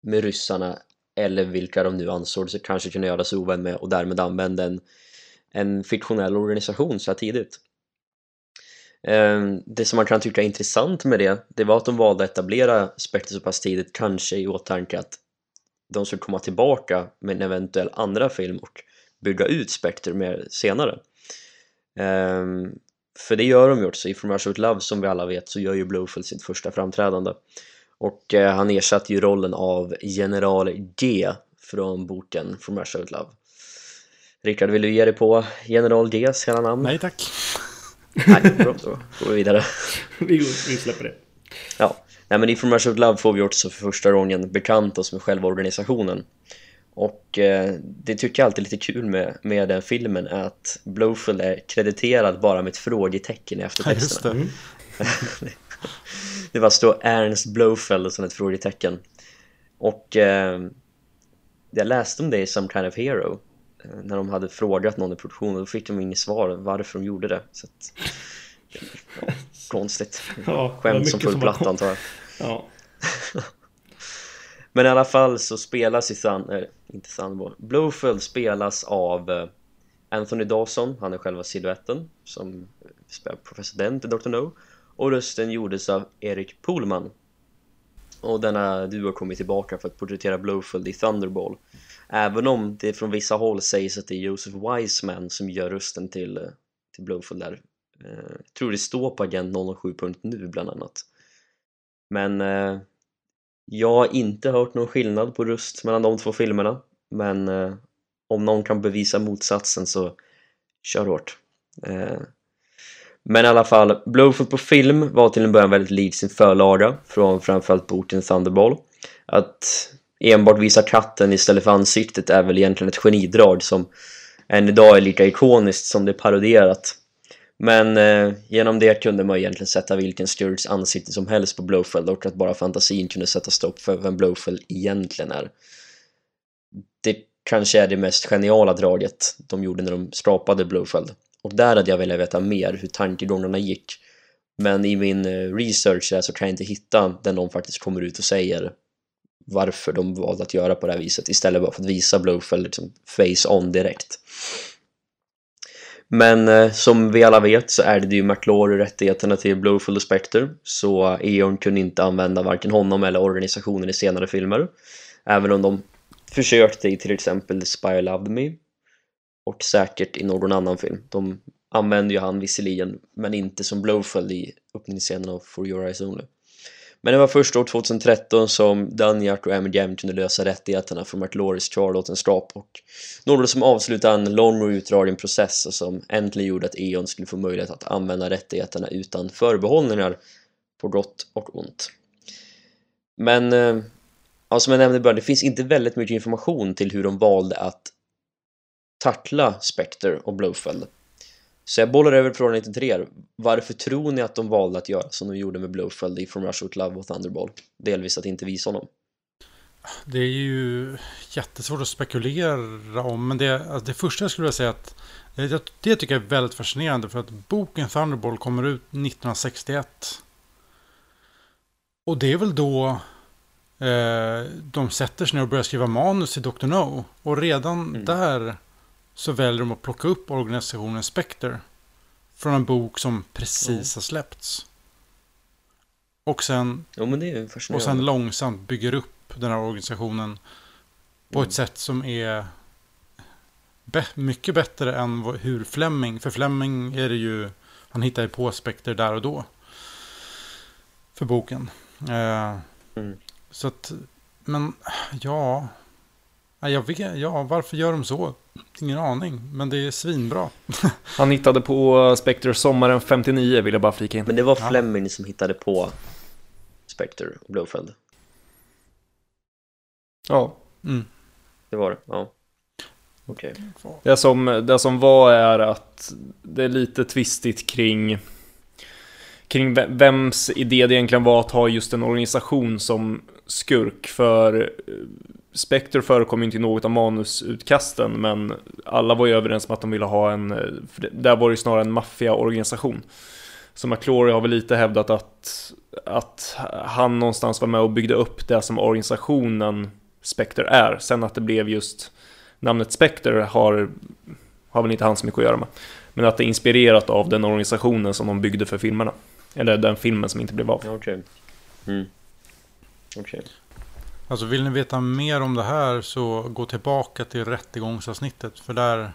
med ryssarna eller vilka de nu ansåg sig kanske kunna göra sig ovän med och därmed använda en, en fiktionell organisation så här tidigt. Ehm, det som man kan tycka är intressant med det, det var att de valde att etablera Spectre så pass tidigt, kanske i åtanke att de skulle komma tillbaka med en eventuell andra film och bygga ut Spectre mer senare. Um, för det gör de ju också, i From Russia With Love som vi alla vet så gör ju Blowfield sitt första framträdande. Och uh, han ersatte ju rollen av General G från boken From Russia With Love. Rickard, vill du ge dig på General Gs hela namn? Nej tack. Nej, bra, då går vi vidare. vi, vi släpper det. Ja, Nej, men i From Russia Love får vi också för första gången bekanta oss med själva organisationen. Och eh, det tycker jag alltid är lite kul med, med den filmen är att Blowfield är krediterad bara med ett frågetecken i Ja, just eftertexterna. det. Mm. Det var stå Ernst Blowfield sen ett frågetecken. Och eh, jag läste om det i Some Kind of Hero när de hade frågat någon i produktionen då fick de inget svar varför de gjorde det. Så att, ja, konstigt. Ja, Skämt som full platta antar jag. Ja. Men i alla fall så spelas i Thun, äh, inte Thunderball, Blowfield spelas av eh, Anthony Dawson, han är själva siluetten som spelar Professor Dent i Dr. No och rösten gjordes av Erik Pohlman och denna duo kommer tillbaka för att porträttera Blowfield i Thunderball även om det från vissa håll sägs att det är Joseph Wiseman som gör rösten till, eh, till Blowfield där eh, jag tror det står på Agent 007.nu bland annat men eh, jag har inte hört någon skillnad på röst mellan de två filmerna men om någon kan bevisa motsatsen så kör hårt. Men i alla fall, Blowfoot på film var till en början väldigt lik sin förlaga från framförallt boken Thunderball. Att enbart visa katten istället för ansiktet är väl egentligen ett genidrag som än idag är lika ikoniskt som det är parodierat. Men eh, genom det kunde man egentligen sätta vilken skurks ansikte som helst på Blowfield och att bara fantasin kunde sätta stopp för vem Blowfield egentligen är. Det kanske är det mest geniala draget de gjorde när de skapade Blowfield. Och där hade jag velat veta mer hur tankegångarna gick. Men i min eh, research där så kan jag inte hitta den de faktiskt kommer ut och säger varför de valde att göra på det här viset istället bara för att visa Blofeld liksom face on direkt. Men eh, som vi alla vet så är det ju McLaury rättigheterna till Blofeld och Spectre så Eon kunde inte använda varken honom eller organisationen i senare filmer även om de försökte i till exempel The Spy Loved Me och säkert i någon annan film. De använde ju han visserligen men inte som Blofeld i öppningsscenen av For Your Eyes Only. Men det var först år 2013 som Danjak och MGM kunde lösa rättigheterna för McLaurys kvarlåtenskap och något som avslutade en lång och utdragen process och som äntligen gjorde att E.ON skulle få möjlighet att använda rättigheterna utan förbehållningar på gott och ont. Men eh, ja, som jag nämnde i början, det finns inte väldigt mycket information till hur de valde att tackla Spectre och Blowfield. Så jag bollar över frågan lite till er. Varför tror ni att de valde att göra som de gjorde med Blowfield i From Russia With Love och Thunderball? Delvis att inte visa honom. Det är ju jättesvårt att spekulera om. Men det, alltså det första jag skulle vilja säga att det, det tycker jag är väldigt fascinerande. För att boken Thunderball kommer ut 1961. Och det är väl då eh, de sätter sig ner och börjar skriva manus till Dr. No. Och redan Mm. där så väljer de att plocka upp organisationen Spectre. Från en bok som precis har släppts. Och sen ju och sen långsamt bygger upp den här organisationen på Mm. ett sätt som är be- mycket bättre än hur Fleming, för Fleming är det ju, han hittar ju på Spectre där och då. För boken. Eh, Mm. Så att, men ja, jag vet, ja, varför gör de så? Ingen aning, men det är svinbra. Han hittade på Spectre sommaren 59 vill jag bara flika in. Men det var Ja. Fleming som hittade på Spectre och Blowfield. Ja, Mm. Det var det, ja. Okej. det som, det som var är att det är lite tvistigt kring kring ve- vems idé det egentligen var att ha just en organisation som skurk. För eh, Spectre förekom inte i något av manusutkasten, men alla var ju överens om att de ville ha en, eh, för där var det ju snarare en maffiaorganisation. Så McClory har väl lite hävdat att, att han någonstans var med och byggde upp det som organisationen Spectre är. Sen att det blev just namnet Spectre har, har väl inte han så mycket att göra med. Men att det är inspirerat av den organisationen som de byggde för filmerna. Eller den filmen som inte blev av. Okej. Okay. Mm. okay. Alltså vill ni veta mer om det här så gå tillbaka till rättegångsavsnittet. För där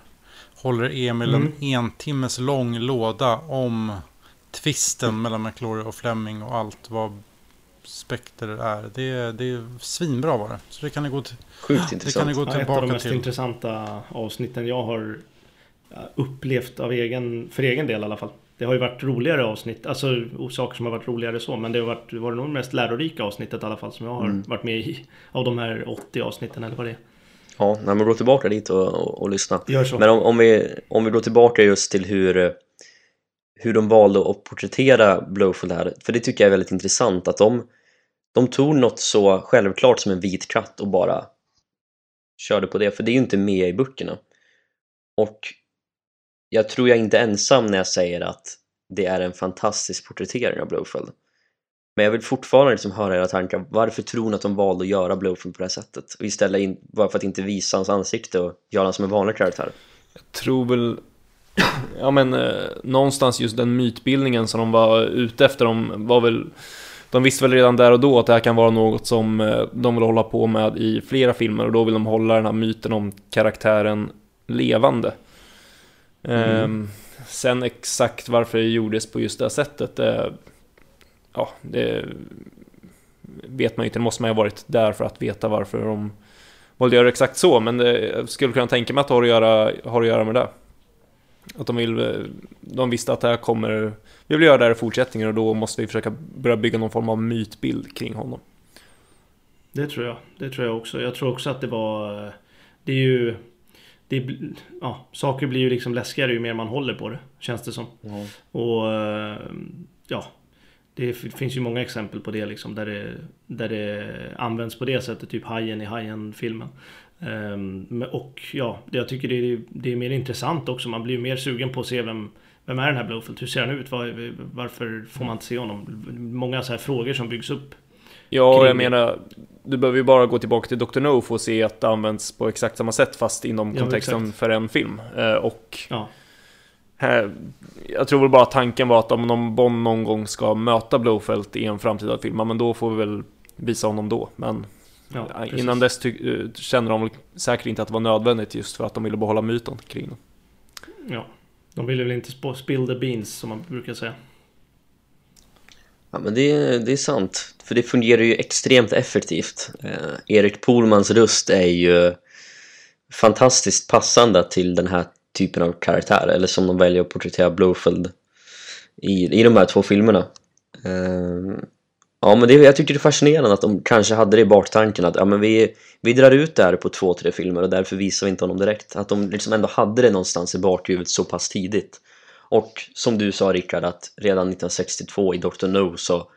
håller Emil Mm. en en timmes lång låda om tvisten mellan McClory och Fleming och allt vad Spectre är. Det, det är svinbra var det. Så det kan ni gå, till, Sjukt det kan intressant. ni gå Ja, ett av de tillbaka mest till. intressanta avsnitten jag har ja, upplevt av egen, för egen del i alla fall. Det har ju varit roligare avsnitt, alltså saker som har varit roligare så, men det har varit, var det nog mest lärorika avsnittet i alla fall som jag har Mm. varit med i. Av de här 80 avsnitten eller vad det är. Ja, när man går tillbaka dit och, och, och lyssna. Men om, om, vi, om vi går tillbaka just till hur, hur de valde att porträttera Blowfield här, för det tycker jag är väldigt intressant att de, de tog något så självklart som en vit katt och bara körde på det, för det är ju inte med i böckerna. Och jag tror jag är inte ensam när jag säger att det är en fantastisk porträttering av Blowfield. Men jag vill fortfarande liksom höra era tankar. Varför tror ni att de valde att göra Blowfield på det här sättet? Och istället in, bara för att inte visa hans ansikte och göra honom som en vanlig karaktär. Jag tror väl, ja men eh, någonstans just den mytbildningen som de var ute efter, de var väl de visste väl redan där och då att det här kan vara något som eh, de vill hålla på med i flera filmer och då vill de hålla den här myten om karaktären levande. Mm. Ehm, sen exakt varför det gjordes på just det här sättet, eh, ja, det vet man ju inte. Det måste man ju ha varit där för att veta varför de valde att göra exakt så, men det, jag skulle kunna tänka mig att det har att göra, har att göra med det. Att de vill, de visste att det här kommer, vi vill göra det här i fortsättningen och då måste vi försöka börja bygga någon form av mytbild kring honom. Det tror jag, det tror jag också. Jag tror också att det var, det är ju, det, ja, saker blir ju liksom läskigare ju mer man håller på det, känns det som. Mm. Och ja, det finns ju många exempel på det liksom där det, där det används på det sättet, typ Hajen i Hajen-filmen. Um, och ja, jag tycker det är, det är mer intressant också. Man blir ju mer sugen på att se vem, vem är den här Blowfield? Hur ser han ut? Var, varför får man inte se honom? Många så här frågor som byggs upp. Ja, kring... jag menar, du behöver ju bara gå tillbaka till Dr. No för att se att det används på exakt samma sätt fast inom kontexten ja, för en film. Uh, och ja jag tror väl bara tanken var att om Bond någon gång ska möta Blowfelt i en framtida film, men då får vi väl visa honom då. Men ja, innan dess eh, känner de väl säkert inte att det var nödvändigt just för att de ville behålla myten kring det. Ja, de ville väl inte spill the beans som man brukar säga. Ja men det, det är sant, för det fungerar ju extremt effektivt. Eh, Erik Polmans röst är ju fantastiskt passande till den här typen av karaktär eller som de väljer att porträttera Blofeld i, i de här två filmerna. Eh, ja men det, jag tycker det är fascinerande att de kanske hade det i baktanken att ja, men vi, vi drar ut det här på två, tre filmer och därför visar vi inte honom direkt. Att de liksom ändå hade det någonstans i bakhuvudet så pass tidigt. Och som du sa Rickard att redan 1962 i Dr. No så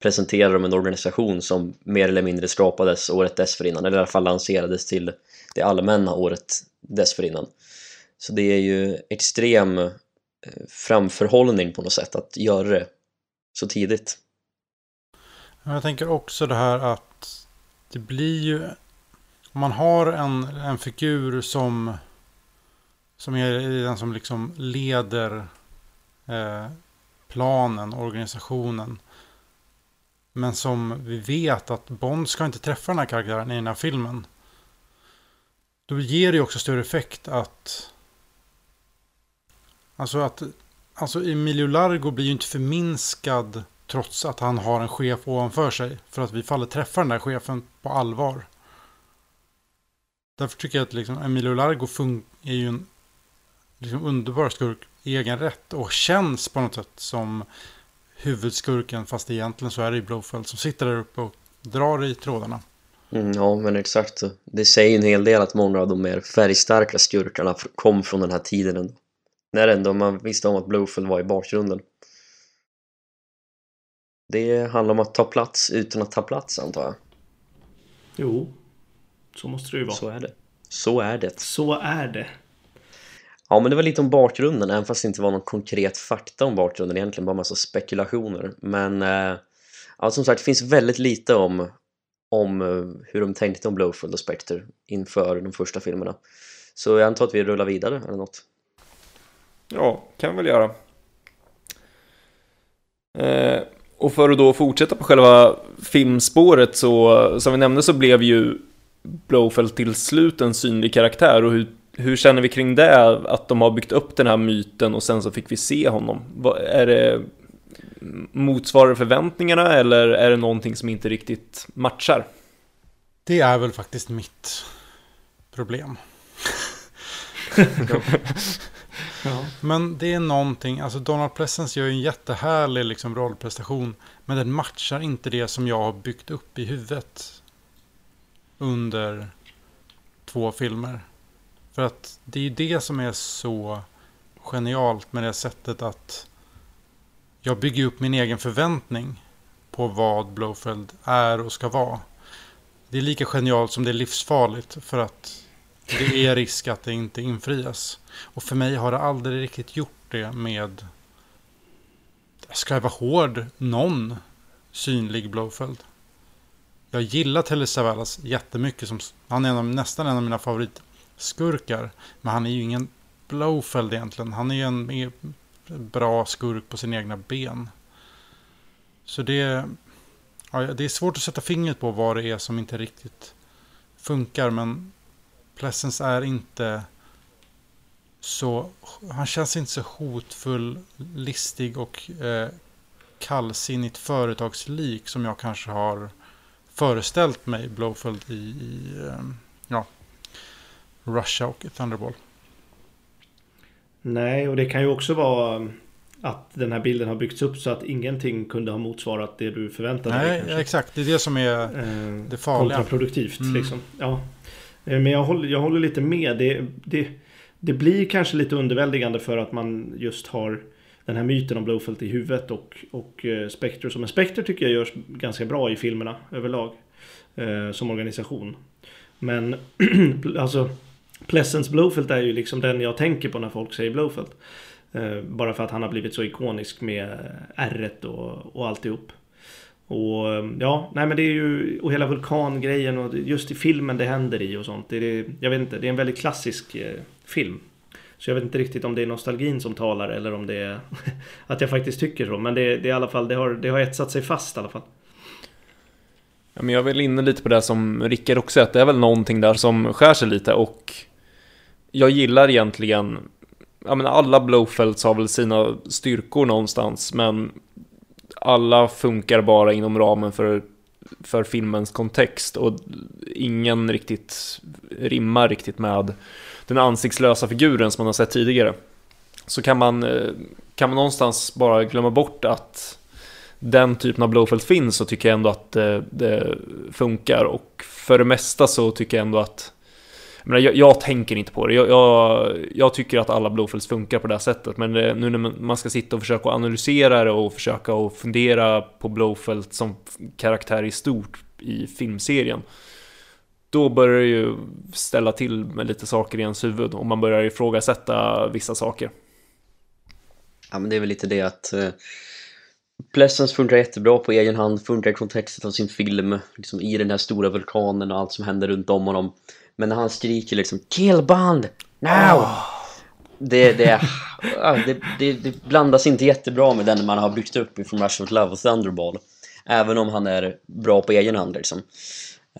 presenterar de en organisation som mer eller mindre skapades året dessförinnan, eller i alla fall lanserades till det allmänna året dessförinnan. Så det är ju extrem eh, framförhållning på något sätt att göra det så tidigt. Jag tänker också det här att det blir ju om man har en, en figur som som är den som liksom leder eh, planen, organisationen. Men som vi vet att Bond ska inte träffa den här karaktären i den här filmen. Då ger det ju också större effekt att Alltså att alltså Emilio Largo blir ju inte förminskad trots att han har en chef ovanför sig. För att vi faller träffa den där chefen på allvar. Därför tycker jag att liksom Emilio Largo är ju en liksom underbar skurk i egen rätt. Och känns på något sätt som huvudskurken. Fast egentligen så är det ju Blowfeld som sitter där uppe och drar i trådarna. Mm, ja, men exakt. Det säger en hel del att många av de mer färgstarka skurkarna kom från den här tiden ändå. När ändå man visste om att Blowfield var i bakgrunden. Det handlar om att ta plats utan att ta plats antar jag. Jo, så måste det ju vara. Så är det. Så är det. Så är det. Ja, men det var lite om bakgrunden, även fast det inte var någon konkret fakta om bakgrunden, egentligen bara massa spekulationer. Men eh, ja, som sagt, det finns väldigt lite om, om eh, hur de tänkte om Blowfield och Spectre inför de första filmerna. Så jag antar att vi rullar vidare eller något. Ja, kan vi väl göra. Eh, och för att då fortsätta på själva filmspåret så, som vi nämnde så blev ju Blowfelt till slut en synlig karaktär och hur, hur känner vi kring det? Att de har byggt upp den här myten och sen så fick vi se honom. Är det motsvarar förväntningarna eller är det någonting som inte riktigt matchar? Det är väl faktiskt mitt problem. Men det är någonting, alltså Donald Pleasence gör ju en jättehärlig liksom, rollprestation. Men den matchar inte det som jag har byggt upp i huvudet. Under två filmer. För att det är ju det som är så genialt med det sättet att jag bygger upp min egen förväntning på vad Blowfield är och ska vara. Det är lika genialt som det är livsfarligt för att det är risk att det inte infrias. Och för mig har det aldrig riktigt gjort det med, ska jag vara hård, någon synlig Blowfield. Jag gillar Telly Savalas jättemycket. Som, han är en av, nästan en av mina skurkar, Men han är ju ingen Blowfield egentligen. Han är ju en bra skurk på sina egna ben. Så det, ja, det är svårt att sätta fingret på vad det är som inte riktigt funkar. Men Pleasence är inte så... Han känns inte så hotfull, listig och eh, kallsinnigt företagslik som jag kanske har föreställt mig Blowfield i, i eh, ja, Russia och Thunderball. Nej, och det kan ju också vara att den här bilden har byggts upp så att ingenting kunde ha motsvarat det du förväntade dig. Nej, exakt. Det är det som är eh, det farliga. Kontraproduktivt mm. liksom. Ja. Eh, men jag håller, jag håller lite med. Det, det, det blir kanske lite underväldigande för att man just har den här myten om Blowfelt i huvudet och, och eh, Spectre. Som en Spectre tycker jag görs ganska bra i filmerna överlag. Eh, som organisation. Men alltså Pleasance Blowfelt är ju liksom den jag tänker på när folk säger Blowfelt. Eh, bara för att han har blivit så ikonisk med r och, och alltihop. Och eh, ja, nej men det är ju och hela vulkangrejen och just i filmen det händer i och sånt. Det är, jag vet inte, det är en väldigt klassisk eh, film. Så jag vet inte riktigt om det är nostalgin som talar eller om det är att jag faktiskt tycker så. Men det, det är i alla fall, det har, det har etsat sig fast i alla fall. Ja, men jag är väl inne lite på det som Rickard också att det är väl någonting där som skär sig lite och jag gillar egentligen Ja men alla Blowfelds har väl sina styrkor någonstans men alla funkar bara inom ramen för, för filmens kontext och ingen riktigt rimmar riktigt med den ansiktslösa figuren som man har sett tidigare. Så kan man, eh, kan man någonstans bara glömma bort att den typen av Blowfelt finns så tycker jag ändå att det, det, funkar och för det mesta så tycker jag ändå att jag, menar, jag, jag tänker inte på det. Jag, jag, jag tycker att alla Blowfelds funkar på det här sättet. Men det, nu när man ska sitta och försöka analysera det och försöka och fundera på Blowfelt som karaktär i stort i filmserien då börjar det ju ställa till med lite saker i ens huvud och man börjar ifrågasätta vissa saker. Ja, men det är väl lite det att eh, Pleasance funkar jättebra på egen hand, funkar i kontexten av sin film, liksom i den här stora vulkanen och allt som händer runt om honom. Men när han skriker liksom Killband! Now! Oh. Det, det, det, det, det, blandas inte jättebra med den man har byggt upp ifrån Rush of Love och Thunderball. Även om han är bra på egen hand liksom.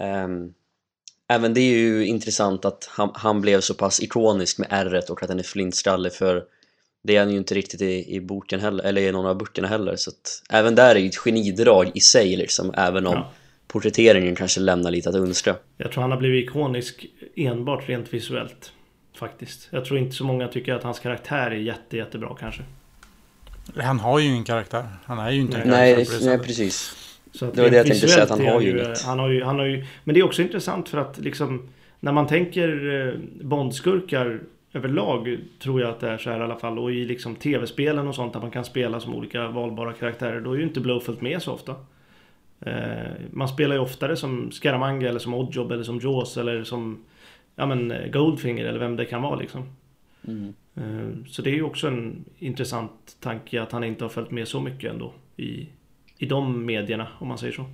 Um, även det är ju intressant att han, han blev så pass ikonisk med r och att han är flintskallig för det är han ju inte riktigt i, i boken heller, eller i någon av böckerna heller så att även där är ju ett genidrag i sig liksom, även om ja. Porträtteringen kanske lämnar lite att önska. Jag tror han har blivit ikonisk enbart rent visuellt faktiskt. Jag tror inte så många tycker att hans karaktär är jätte, jättebra kanske. Han har ju ingen karaktär. Han är ju inte en nej, karaktär Nej, nej precis. Så det var det jag tänkte säga, att han har ju inget. Han har ju, han har ju, men det är också intressant för att liksom när man tänker eh, Bondskurkar överlag tror jag att det är så här i alla fall. Och i liksom tv-spelen och sånt där man kan spela som olika valbara karaktärer. Då är ju inte Blowfield med så ofta. Eh, man spelar ju oftare som Scaramanga eller som Oddjob eller som Jaws eller som ja, men eh, Goldfinger eller vem det kan vara liksom. Mm. Så det är ju också en intressant tanke att han inte har följt med så mycket ändå i, i de medierna om man säger så.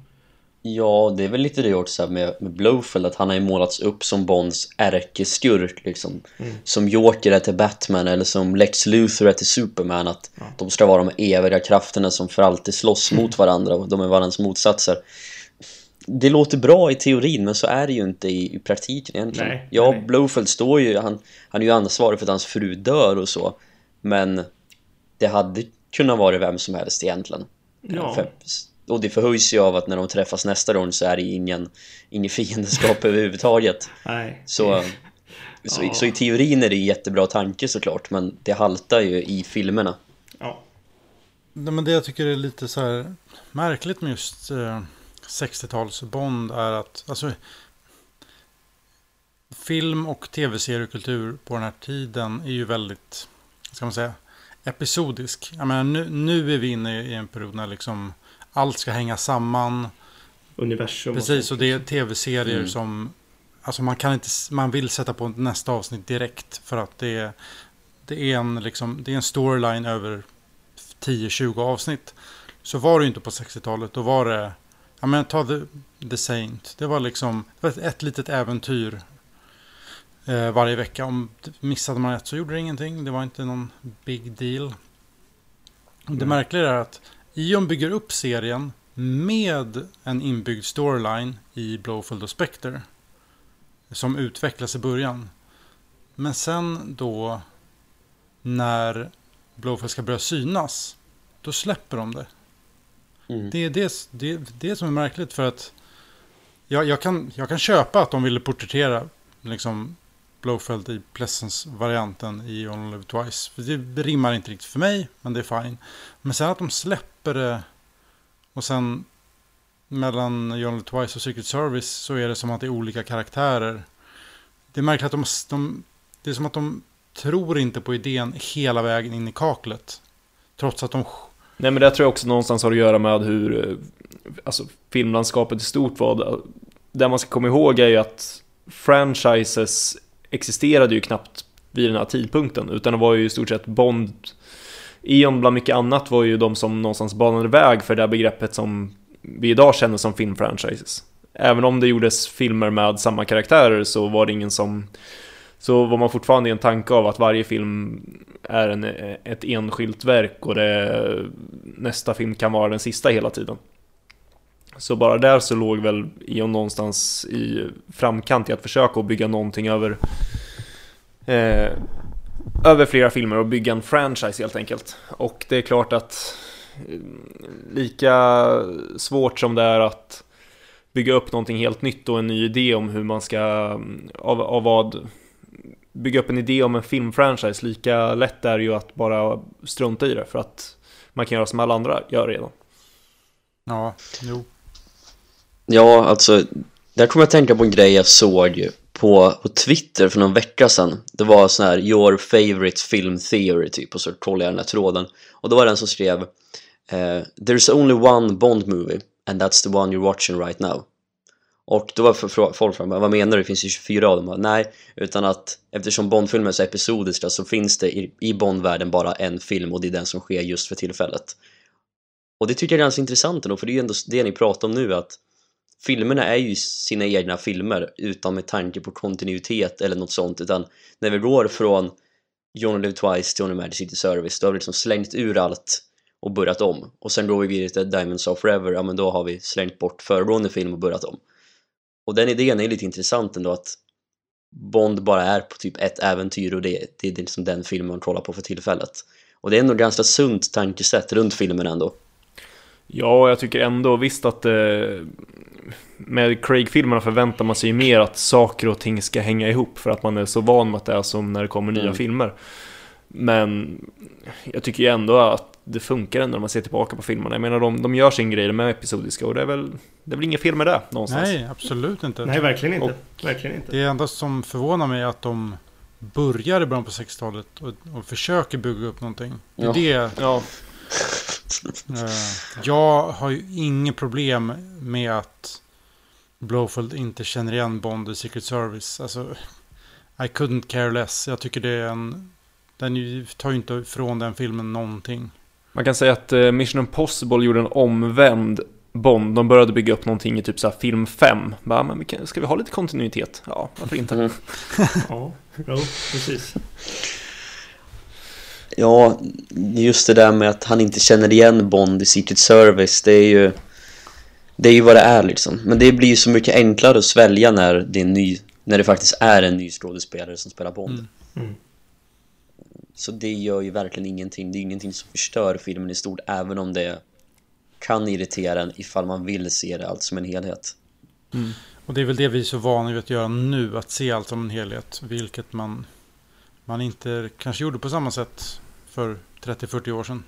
Ja, det är väl lite det också med, med Blowfield att han har ju målats upp som Bonds ärkeskurk liksom. Mm. Som Joker är till Batman eller som Lex Luthor är till Superman att ja. de ska vara de eviga krafterna som för alltid slåss mm. mot varandra och de är varandras motsatser. Det låter bra i teorin men så är det ju inte i, i praktiken egentligen. Nej, ja, nej. Blowfield står ju, han, han är ju ansvarig för att hans fru dör och så. Men det hade kunnat vara vem som helst egentligen. Ja. För, och det förhöjs ju av att när de träffas nästa gång så är det ingen, ingen fiendeskap överhuvudtaget. Nej. Så, så, ja. så, i teorin är det jättebra tanke såklart, men det haltar ju i filmerna. Ja. Men det jag tycker är lite så här märkligt med just eh, 60-tals Bond är att, alltså, film och tv-seriekultur på den här tiden är ju väldigt, ska man säga, episodisk. Jag menar, nu, nu är vi inne i en period när liksom allt ska hänga samman. Universum. Precis, och det är tv-serier Mm. som... Alltså man kan inte... Man vill sätta på nästa avsnitt direkt. För att det är... Det är en, liksom, det är en storyline över 10-20 avsnitt. Så var det ju inte på 60-talet. Då var det... Ja men ta The, The Saint. Det var liksom det var ett, ett litet äventyr. Eh, varje vecka. Om missade man ett så gjorde det ingenting. Det var inte någon big deal. Det Nej. märkliga är att Ion bygger upp serien med en inbyggd storyline i Blowfield och Spectre. Som utvecklas i början. Men sen då när Blowfield ska börja synas. Då släpper de det. Mm. Det är det, det, det som är märkligt för att jag, jag, kan, jag kan köpa att de ville porträttera liksom Blowfield i Pleasance-varianten i On Live Twice. För det rimmar inte riktigt för mig, men det är fine. Men sen att de släpper det eh, och sen mellan John Twice och Secret Service så är det som att det är olika karaktärer. Det är märkligt att de, de det är som att de tror inte på idén hela vägen in i kaklet. Trots att de Nej men det tror jag också någonstans har att göra med hur eh, alltså, filmlandskapet i stort var. Eh, det man ska komma ihåg är ju att franchises existerade ju knappt vid den här tidpunkten utan det var ju i stort sett Bond Eon bland mycket annat var ju de som någonstans banade väg för det här begreppet som vi idag känner som filmfranchises. Även om det gjordes filmer med samma karaktärer så var det ingen som så var man fortfarande i en tanke av att varje film är en, ett enskilt verk och det, nästa film kan vara den sista hela tiden. Så bara där så låg väl Eon någonstans i framkant i att försöka att bygga någonting över eh, över flera filmer och bygga en franchise helt enkelt. Och det är klart att eh, lika svårt som det är att bygga upp någonting helt nytt och en ny idé om hur man ska, av, av vad bygga upp en idé om en filmfranchise, lika lätt är det ju att bara strunta i det för att man kan göra som alla andra gör redan. Ja, jo. Ja, alltså, där kommer jag att tänka på en grej jag såg ju på, på Twitter för någon vecka sedan. Det var sån här Your favorite film theory typ och så kollade jag den här tråden. Och då var det en som skrev eh, There's only one Bond movie and that's the one you're watching right now. Och då var för- folk frågade vad menar du? Det finns ju 24 av dem. Bara, Nej, utan att eftersom Bondfilmer är så episodiska så finns det i, i Bondvärlden bara en film och det är den som sker just för tillfället. Och det tycker jag är ganska intressant ändå, för det är ju ändå det ni pratar om nu att filmerna är ju sina egna filmer utan med tanke på kontinuitet eller något sånt utan när vi går från Johnny Live Twice till Johnny Magic City Service då har vi liksom slängt ur allt och börjat om. Och sen går vi vidare till Diamonds of Forever ja men då har vi slängt bort föregående film och börjat om. Och den idén är lite intressant ändå att Bond bara är på typ ett äventyr och det, det är liksom den filmen man kollar på för tillfället. Och det är ändå ett ganska sunt tankesätt runt filmen ändå. Ja, jag tycker ändå visst att eh, med Craig-filmerna förväntar man sig mer att saker och ting ska hänga ihop för att man är så van med att det är som när det kommer nya Mm. filmer. Men jag tycker ju ändå att det funkar ändå när man ser tillbaka på filmerna. Jag menar, de, de gör sin grej, de är episodiska och det är väl, det är väl inget fel med det någonstans. Nej, absolut inte. Nej, verkligen inte. Och- verkligen inte. Det enda som förvånar mig är att de börjar i början på 60-talet och, och försöker bygga upp någonting. Det är Ja. det. Ja, jag har ju inget problem med att Blowfield inte känner igen Bond i Secret Service. Alltså, I couldn't care less. Jag tycker det är en... Den tar ju inte ifrån den filmen någonting. man kan säga att eh, Mission Impossible gjorde en omvänd Bond. De började bygga upp någonting i typ så här film 5. Bara, men ska vi ha lite kontinuitet? Ja, varför inte? Mm. Ja, precis. Ja, just det där med att han inte känner igen Bond i Secret Service, det är ju Det är ju vad det är liksom Men det blir ju så mycket enklare att svälja när det är en ny När det faktiskt är en ny skådespelare som spelar Bond Mm. Mm. Så det gör ju verkligen ingenting Det är ingenting som förstör filmen i stort Även om det kan irritera en ifall man vill se det allt som en helhet Och det är väl det vi är så vana vid att göra nu. Att se allt som en helhet. Vilket man, man inte kanske gjorde på samma sätt för 30-40 år sedan.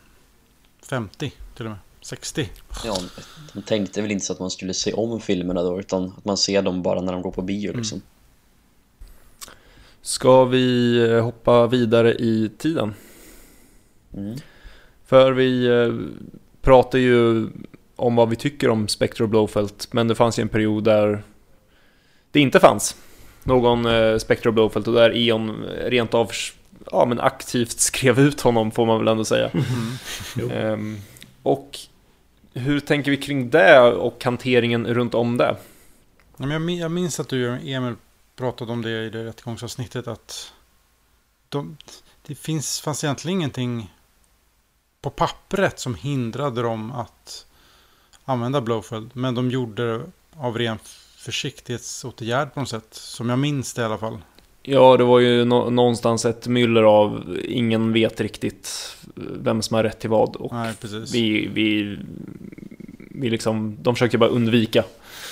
50 till och med. 60. Ja, de tänkte väl inte så att man skulle se om filmerna då Utan att man ser dem bara när de går på bio liksom Ska vi eh, hoppa vidare i tiden? Mm. För vi eh, pratar ju om vad vi tycker om Spectre och Blowfelt, men det fanns ju en period där det inte fanns någon eh, Spectre och Blowfelt och där Eon rent av ja, men aktivt skrev ut honom får man väl ändå säga. Ehm, och hur tänker vi kring det och hanteringen runt om det? Jag, min- jag minns att du Emil pratade om det i det rättegångsavsnittet att de, det finns, fanns egentligen ingenting på pappret som hindrade dem att använda Blowfield. Men de gjorde det av ren försiktighetsåtgärd på något sätt. Som jag minns det i alla fall. Ja, det var ju nå- någonstans ett myller av ingen vet riktigt vem som har rätt till vad och Nej, vi, vi, vi liksom, de försökte bara undvika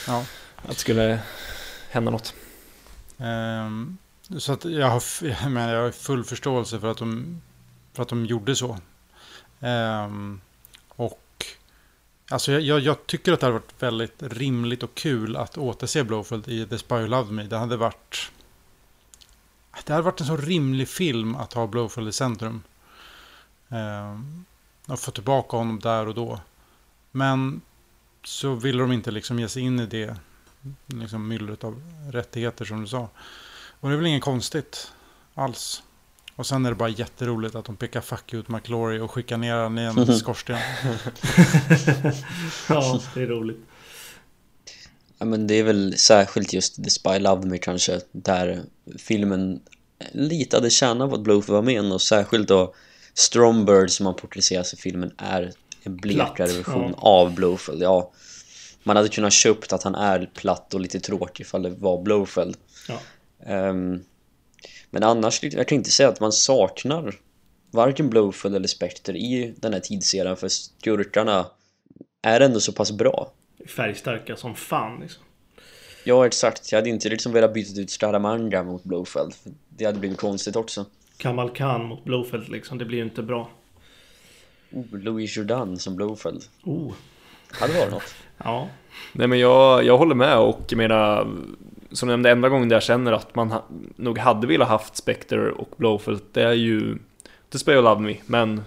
Ja. att det skulle hända något. Ehm, så att jag har, jag menar, jag har full förståelse för att de, för att de gjorde så. Ehm, och alltså jag, jag, jag tycker att det hade varit väldigt rimligt och kul att återse Blowfield i The Spy Who Loved Me. Det hade varit det hade varit en så rimlig film att ha Blowfield i centrum. Ehm, och få tillbaka honom där och då. Men så ville de inte liksom ge sig in i det liksom myllret av rättigheter som du sa. Och det är väl inget konstigt alls. Och sen är det bara jätteroligt att de pekar fuck ut McLaury och skickar ner honom i en skorsten. ja, det är roligt. Ja men det är väl särskilt just The Spy Loved Me kanske Där filmen lite hade tjänat på att Blowfield var med och särskilt då Stromberg som han porträtteras i filmen är en blekare version ja. av Blowfield Ja Man hade kunnat köpt att han är platt och lite tråkig ifall det var Blowfield Ja. Ehm, Men annars, jag kan inte säga att man saknar Varken Blowfield eller Spectre i den här tidsserien för skurkarna är ändå så pass bra Färgstarka som fan liksom. Ja exakt, jag hade inte liksom velat byta ut Scaramanga mot Blowfeld för Det hade blivit konstigt också Kamal Khan mot Blowfelt liksom. Det blir ju inte bra. oh, Louis Jordan som Blowfeld Oh. Hade varit något Ja. Nej men jag, jag håller med och jag menar Som nämnde enda gången där jag känner att man ha, nog hade velat haft Spectre och Blowfelt Det är ju The Spell Love Me men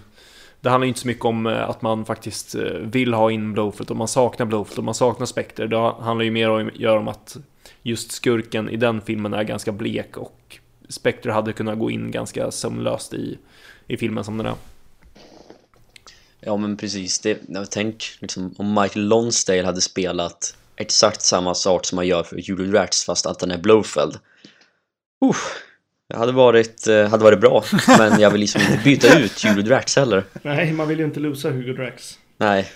det handlar ju inte så mycket om eh, att man faktiskt eh, vill ha in Blowfield. Och man saknar Blowfield och man saknar Spectre Det handlar ju mer om, gör om att Just skurken i den filmen är ganska blek och Spectre hade kunnat gå in ganska sömlöst i, i filmen som den är. Ja men precis, det, jag tänk liksom om Michael Lonsdale hade spelat exakt samma sak som man gör för Julie Rats fast att den är Blowfield. uh, det hade varit, eh, hade varit bra men jag vill liksom inte byta ut Julie Rats heller Nej, man vill ju inte losa Hugo Drax. Nej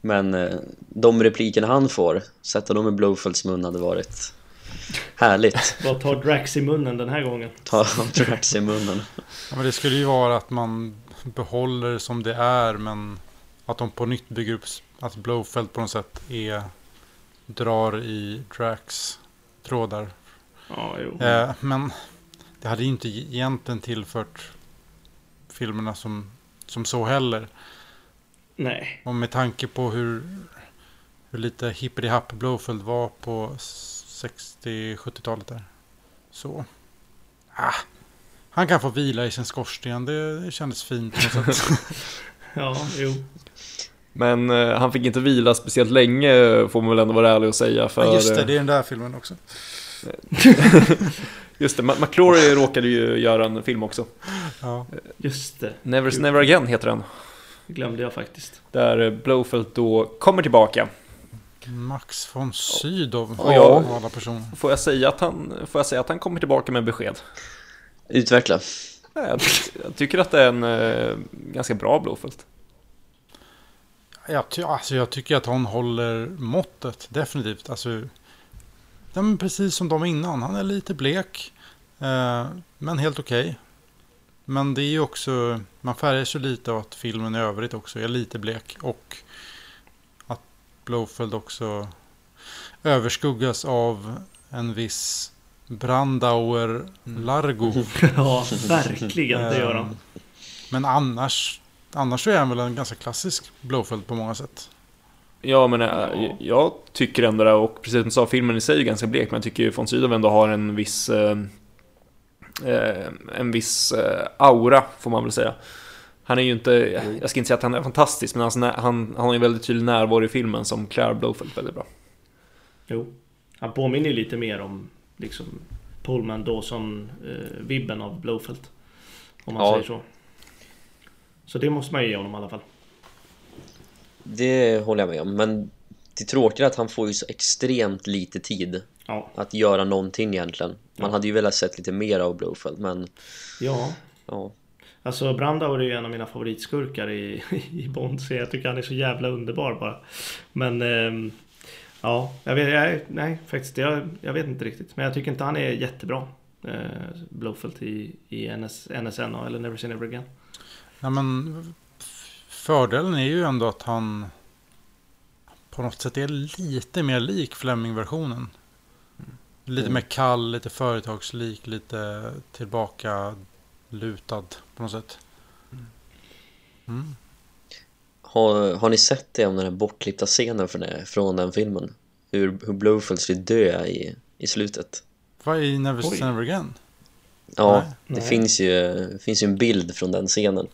Men eh, de replikerna han får, sätta dem i Blowfelds mun hade varit Härligt Vad tar Drax i munnen den här gången? Ta Rats i munnen Ja, men det skulle ju vara att man behåller som det är men att de på nytt bygger upp att Blowfeld på något sätt är drar i Drax trådar. Ja, jo. Eh, men det hade ju inte egentligen tillfört filmerna som, som så heller. Nej. Och med tanke på hur, hur lite hippity-happ Blowfield var på 60-70-talet där. Så. Ah, han kan få vila i sin skorsten. Det, det kändes fint på något sätt. Ja, jo. Men eh, han fick inte vila speciellt länge får man väl ändå vara ärlig och säga för Ja, just det, det är den där filmen också. Just det, McClory råkade ju göra en film också. Ja. Just det. Never Never Again heter den. Det glömde jag faktiskt. Där Blowfelt då kommer tillbaka. Max von Sydow Och jag- av alla personer. Får jag säga att han, får jag säga att han kommer tillbaka med besked? Utveckla Nej, Jag, jag tycker att det är en eh, ganska bra Blowfelt. Jag, ty- alltså, jag tycker att hon håller måttet, definitivt. Alltså, ja, men precis som de innan. Han är lite blek, eh, men helt okej. Men det är ju också, man färgas ju lite av att filmen i övrigt också är lite blek. Och att Blowfield också överskuggas av en viss Brandauer Largo. Ja, verkligen. Det gör han. Ehm, Men annars, annars så är han väl en ganska klassisk Blowfield på många sätt. Ja, men eh, Ja. jag tycker ändå det, och precis som du sa, filmen i sig är ganska blek, men jag tycker ju von Sydow ändå har en viss... Eh, eh, en viss eh, aura, får man väl säga. Han är ju inte, jag ska inte säga att han är fantastisk, men alltså, han, han har en väldigt tydlig närvaro i filmen som Claire Blowfelt väldigt bra. Jo. Han påminner ju lite mer om liksom Pullman Dawson-vibben av Blowfelt. Om man Ja. säger så. Så det måste man ju ge honom i alla fall. Det håller jag med om, men det tråkiga är att han får ju så extremt lite tid Ja. att göra någonting egentligen. Man Ja. hade ju velat sett lite mer av Blowfeld, men Ja. ja. Alltså Brandauer är ju en av mina favoritskurkar i, i Bond. Så jag tycker han är så jävla underbar bara. Men ehm, ja, jag vet, jag, nej faktiskt. Jag, jag vet inte riktigt. Men jag tycker inte han är jättebra. Eh, Blowfelt i, i NS, NSN eller Never Say Never Again. Ja, men fördelen är ju ändå att han på något sätt är lite mer lik Fleming-versionen. Lite Mm. mer kall, lite företagslik, lite tillbaka lutad på något sätt. Mm. Har, har ni sett det om den här bortklippta scenen från, det, från den filmen? Hur, hur Blowfeld skulle dö i, i slutet? Vad är Never Never Again? Ja, Nej. det Nej. finns ju, finns ju en bild från den scenen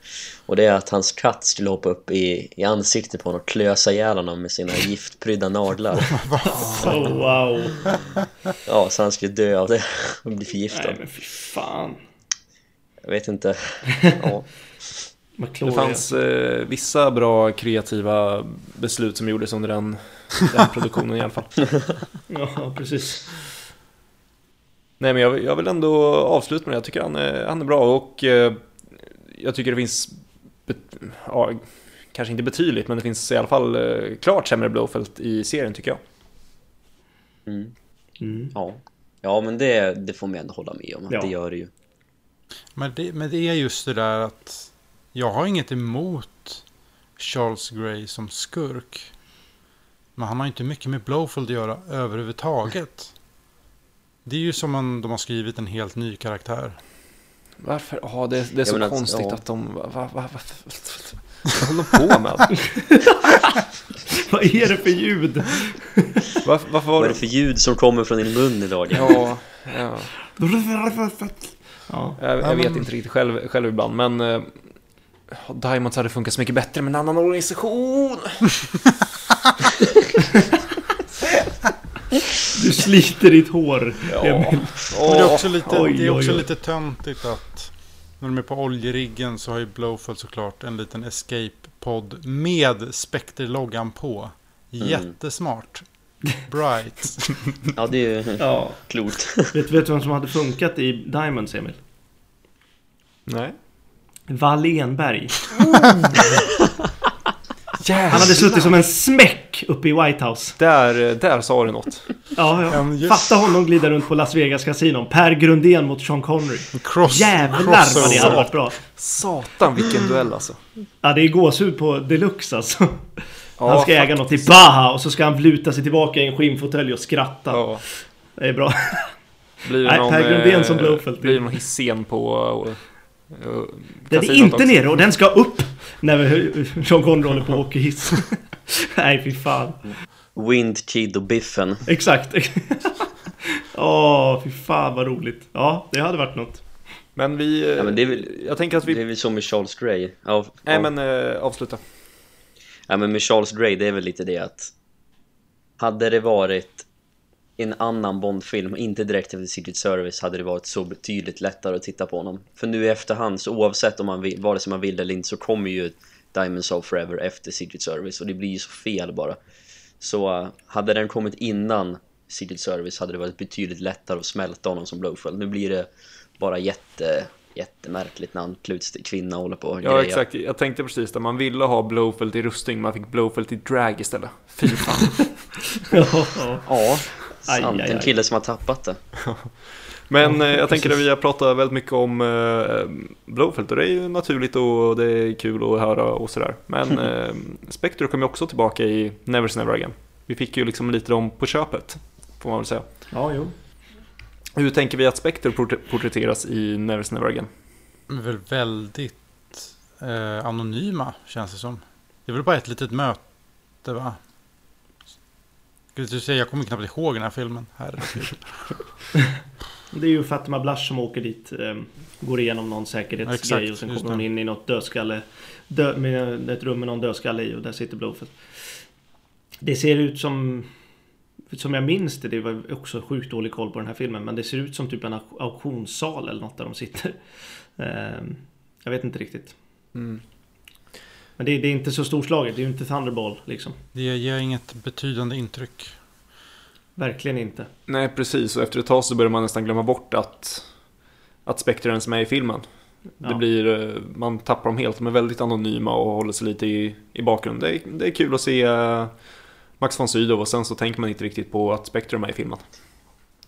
Och det är att hans katt skulle hoppa upp i, i ansiktet på honom och klösa ihjäl honom med sina giftprydda naglar Oh, wow! Ja, så han skulle dö av det och bli Nej förgiftad men fy fan. Jag vet inte ja. Det fanns eh, vissa bra kreativa beslut som gjordes under den, den produktionen i alla fall. Ja, precis. Nej men jag, jag vill ändå avsluta med det. Jag tycker han är, han är bra och eh, jag tycker det finns, bet, ja, kanske inte betydligt, men det finns i alla fall eh, klart sämre Blowfelt i serien tycker jag. Mm. Mm. ja Ja men det, det får man ändå hålla med om, att Ja. det gör det ju Men det, men det är just det där att jag har inget emot Charles Grey som skurk. Men han har inte mycket med Blowfield att göra överhuvudtaget. Det är ju som om de har skrivit en helt ny karaktär. Varför? Ja, det, det är så men att- konstigt ja. att de... Va, va, va, vad håller de på med? Vad är det för ljud? Varför, varför Vad är det... för ljud som kommer från din mun idag? Ja, ja. Ja, Jag, Ja, jag vet men- inte riktigt själv, själv ibland, men... Eh, Diamonds hade funkat så mycket bättre med en annan organisation. du sliter ditt hår. Ja. Emil. Men det är också, lite, oj, det är också oj, oj. lite töntigt att när de är på oljeriggen så har ju Blowfield såklart en liten escape-podd med Spectre-loggan på. Mm. Jättesmart. Bright. Ja det är ju Ja. klokt vet du vem som hade funkat i Diamonds, Emil? Nej. Wallenberg. Jävlar. Han hade suttit som en smäck uppe i White House. Där, där sa du något. Ja, Ja, Fatta honom glida runt på Las Vegas kasinon. Per Grundén mot Sean Connery. Cross, Jävlar vad det hade varit bra. Satan vilken duell alltså. Ja, det är gåshud på deluxe alltså. Ja, Han ska äga faktiskt. något i Baha och så ska han luta sig tillbaka i en skinnfåtölj och skratta. Ja. Det är bra. Blir det Nej, någon, Per Grundén eh, som Blowfelt. Blir det någon hiss-scen på... Uh, Den är inte nere och den ska upp! När Sean Connery håller på och åker hiss. Nej, fy fan. Wind, Kid och Biffen Exakt. Åh, fy fan vad roligt. Ja, det hade varit något. Men vi... eh, Ja, men det är väl- Jag tänker att vi... Det är väl som med Charles Grey ja, Nej ja. men uh, avsluta. Ja men med Charles Grey, det är väl lite det att Hade det varit en annan Bondfilm, inte direkt efter Secret Service hade det varit så betydligt lättare att titta på honom För nu i efterhand, så oavsett om man vill, vare sig man vill eller inte så kommer ju Diamonds of Forever efter Secret Service och det blir ju så fel bara Så uh, hade den kommit innan Secret Service hade det varit betydligt lättare att smälta honom som Blowfield Nu blir det bara jätte, jättemärkligt när han kluts till kvinna och håller på och Ja grejer. exakt, jag tänkte precis det. Man ville ha Blowfelt i rustning, man fick Blowfelt i drag istället. Fy fan. Ja, ja. Aj, sant. aj, En aj. kille som har tappat det Men Ja, eh, jag tänker att precis. vi har pratat väldigt mycket om eh, Blowfelt och det är ju naturligt och det är kul att höra och sådär. Men eh, Spectre kom ju också tillbaka i Never Say Never Again. Vi fick ju liksom lite dem på köpet, får man väl säga. ja jo. Hur tänker vi att Spectre portr- porträtteras i Never Say Never Again? Väl väldigt eh, anonyma känns det som. Det är väl bara ett litet möte va? Skulle du säga, jag kommer knappt ihåg den här filmen. Herregud. Det är ju Fatima Blash som åker dit. Eh, går igenom någon säkerhetsgrej Exakt, och sen kommer hon in i något dödskalle. Dö, med ett rum med någon dödskalle i och där sitter Blowfeld. Det ser ut som... Som jag minns det, det var också sjukt dålig koll på den här filmen. Men det ser ut som typ en auk- auktionssal eller något där de sitter. Eh, jag vet inte riktigt. Mm. Men det, det är inte så storslaget. Det är ju inte Thunderball liksom. Det ger inget betydande intryck. Verkligen inte. Nej, precis. Och efter ett tag så börjar man nästan glömma bort att, att Spectre ens är med i filmen. Det Ja. blir, eh, man tappar dem helt. De är väldigt anonyma och håller sig lite i, i bakgrunden. Det är, det är kul att se eh, Max von Sydow och sen så tänker man inte riktigt på att Spectre är med i filmen.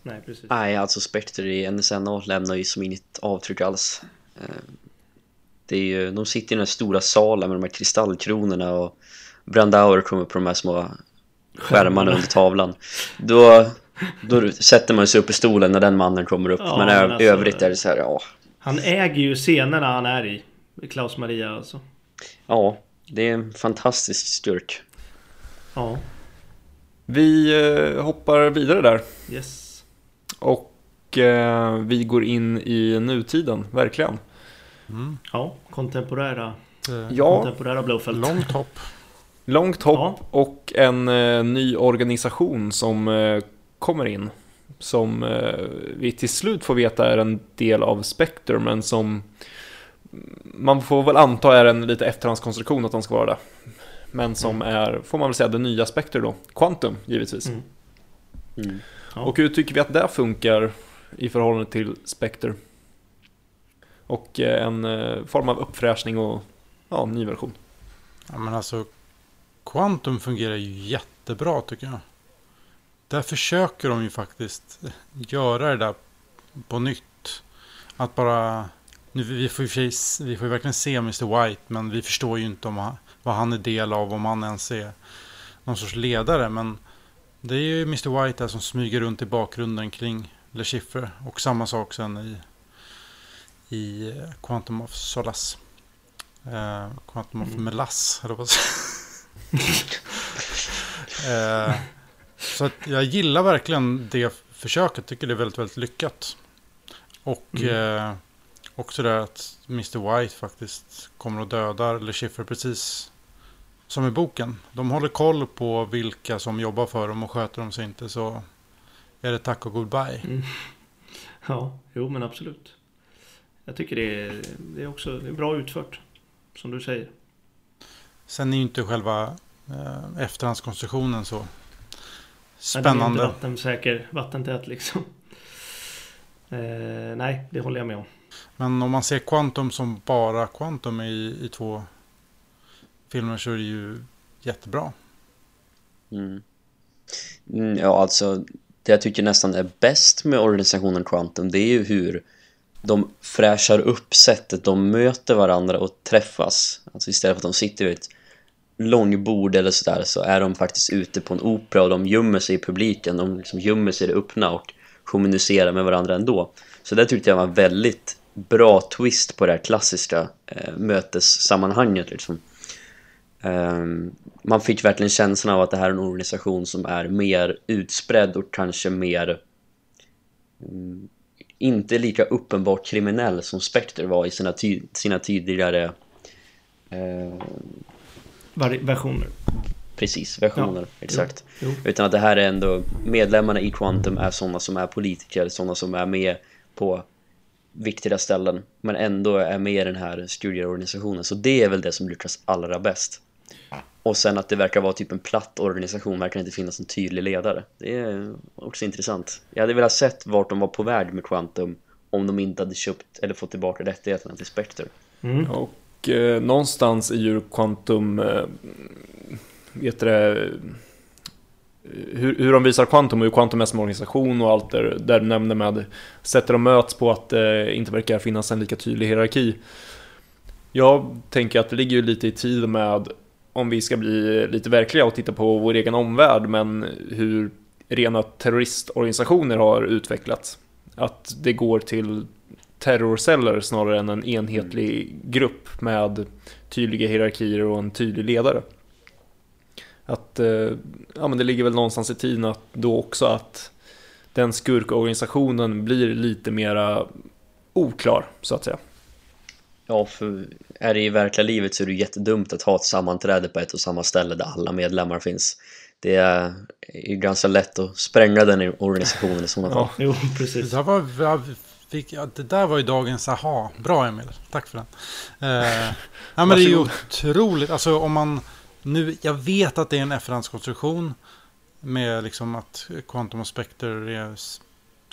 Nej, precis. Nej, alltså Spectre i NSNA lämnar ju som inget avtryck alls. Det är ju, de sitter i den här stora salen med de här kristallkronorna och Brandauer kommer på de här små skärmarna under tavlan. Då, då sätter man sig upp i stolen när den mannen kommer upp. Ja, men men alltså- övrigt är det så här, ja. Han äger ju scenerna han är i. Klaus Maria alltså. Ja, det är en fantastisk styrk. Ja, Vi eh, hoppar vidare där. yes. Och eh, vi går in i nutiden, verkligen. Mm. Ja, kontemporära, Det- Ja, kontemporära Blowfelt. Långt hopp. långt hopp Ja. och en eh, ny organisation som eh, kommer in. Som eh, vi till slut får veta är en del av Spectre, men som man får väl anta är en lite efterhandskonstruktion att de ska vara det. Men som är, får man väl säga, det nya Spectre då. Quantum, givetvis. Mm. Mm. Ja. Och hur tycker vi att det funkar i förhållande till Spectre? Och eh, en eh, form av uppfräschning och ja, ny version. Ja, men alltså, Quantum fungerar ju jättebra tycker jag. Där försöker de ju faktiskt göra det där på nytt. Att bara... Nu, vi, får, ju vi får ju verkligen se Mr. White, men vi förstår ju inte om han, vad han är del av, om han ens är någon sorts ledare. Men det är ju Mr. White där som smyger runt i bakgrunden kring Le Chiffre. Och samma sak sen i, i eh, Quantum of Solace. Eh, Quantum of Mm. Melass, eller vad eh, Så jag gillar verkligen det försöket. Tycker det är väldigt, väldigt lyckat. Och Mm. eh, också det att Mr. White faktiskt kommer och dödar Le Chiffre precis som i boken. De håller koll på vilka som jobbar för dem och sköter de sig inte så är det tack och goodbye. Mm. Ja, jo men absolut. Jag tycker det är, det är också det är bra utfört. Som du säger. Sen är ju inte själva eh, efterhandskonstruktionen så Nej, den är spännande. inte vattensäker, vattentät liksom. Eh, nej, det håller jag med om. Men om man ser Quantum som bara Quantum i, i två filmer så är det ju jättebra. Mm. Mm, ja, alltså det jag tycker nästan är bäst med organisationen Quantum det är ju hur de fräschar upp sättet de möter varandra och träffas. Alltså istället för att de sitter vid ett långbord eller sådär så är de faktiskt ute på en opera och de gömmer sig i publiken. De liksom gömmer sig i det öppna och kommunicerar med varandra ändå. Så det tyckte jag var en väldigt bra twist på det här klassiska eh, mötessammanhanget liksom. Um, man fick verkligen känslan av att det här är en organisation som är mer utspridd och kanske mer um, inte lika uppenbart kriminell som Spectre var i sina, ty sina tidigare eh, versioner. precis versioner, exakt. Jo. Utan att det här är ändå medlemmarna i Quantum är sådana som är politiker, sådana som är med på viktiga ställen men ändå är med i den här studieorganisationen. Så det är väl det som lyckas allra bäst. Och sen att det verkar vara typ en platt organisation, verkar inte finnas en tydlig ledare. Det är också intressant. Jag hade velat sett vart de var på väg med Quantum om de inte hade köpt eller fått tillbaka rättigheterna till Spectre. Mm. Och eh, någonstans i ju Quantum, eh, vet det, eh, hur, hur de visar Quantum och hur Quantum är som organisation och allt där, där du nämner med sättet de möts på att det inte verkar finnas en lika tydlig hierarki. Jag tänker att det ligger ju lite i tid med om vi ska bli lite verkliga och titta på vår egen omvärld men hur rena terroristorganisationer har utvecklats. Att det går till terrorceller snarare än en enhetlig grupp med tydliga hierarkier och en tydlig ledare. Att, eh, ja men det ligger väl någonstans i tiden att då också att den skurkorganisationen blir lite mera oklar, så att säga. Ja, för är det i verkliga livet så är det jättedumt att ha ett sammanträde på ett och samma ställe där alla medlemmar finns. Det är ju ganska lätt att spränga den organisationen i sådana fall. Ja, jo, Det precis. där var, jag fick, ja, det där var ju dagens aha. Bra Emil, tack för den. Eh, ja, men det är ju otroligt. Alltså om man nu, jag vet att det är en efterhandskonstruktion. Med liksom att Quantum och Spectre är...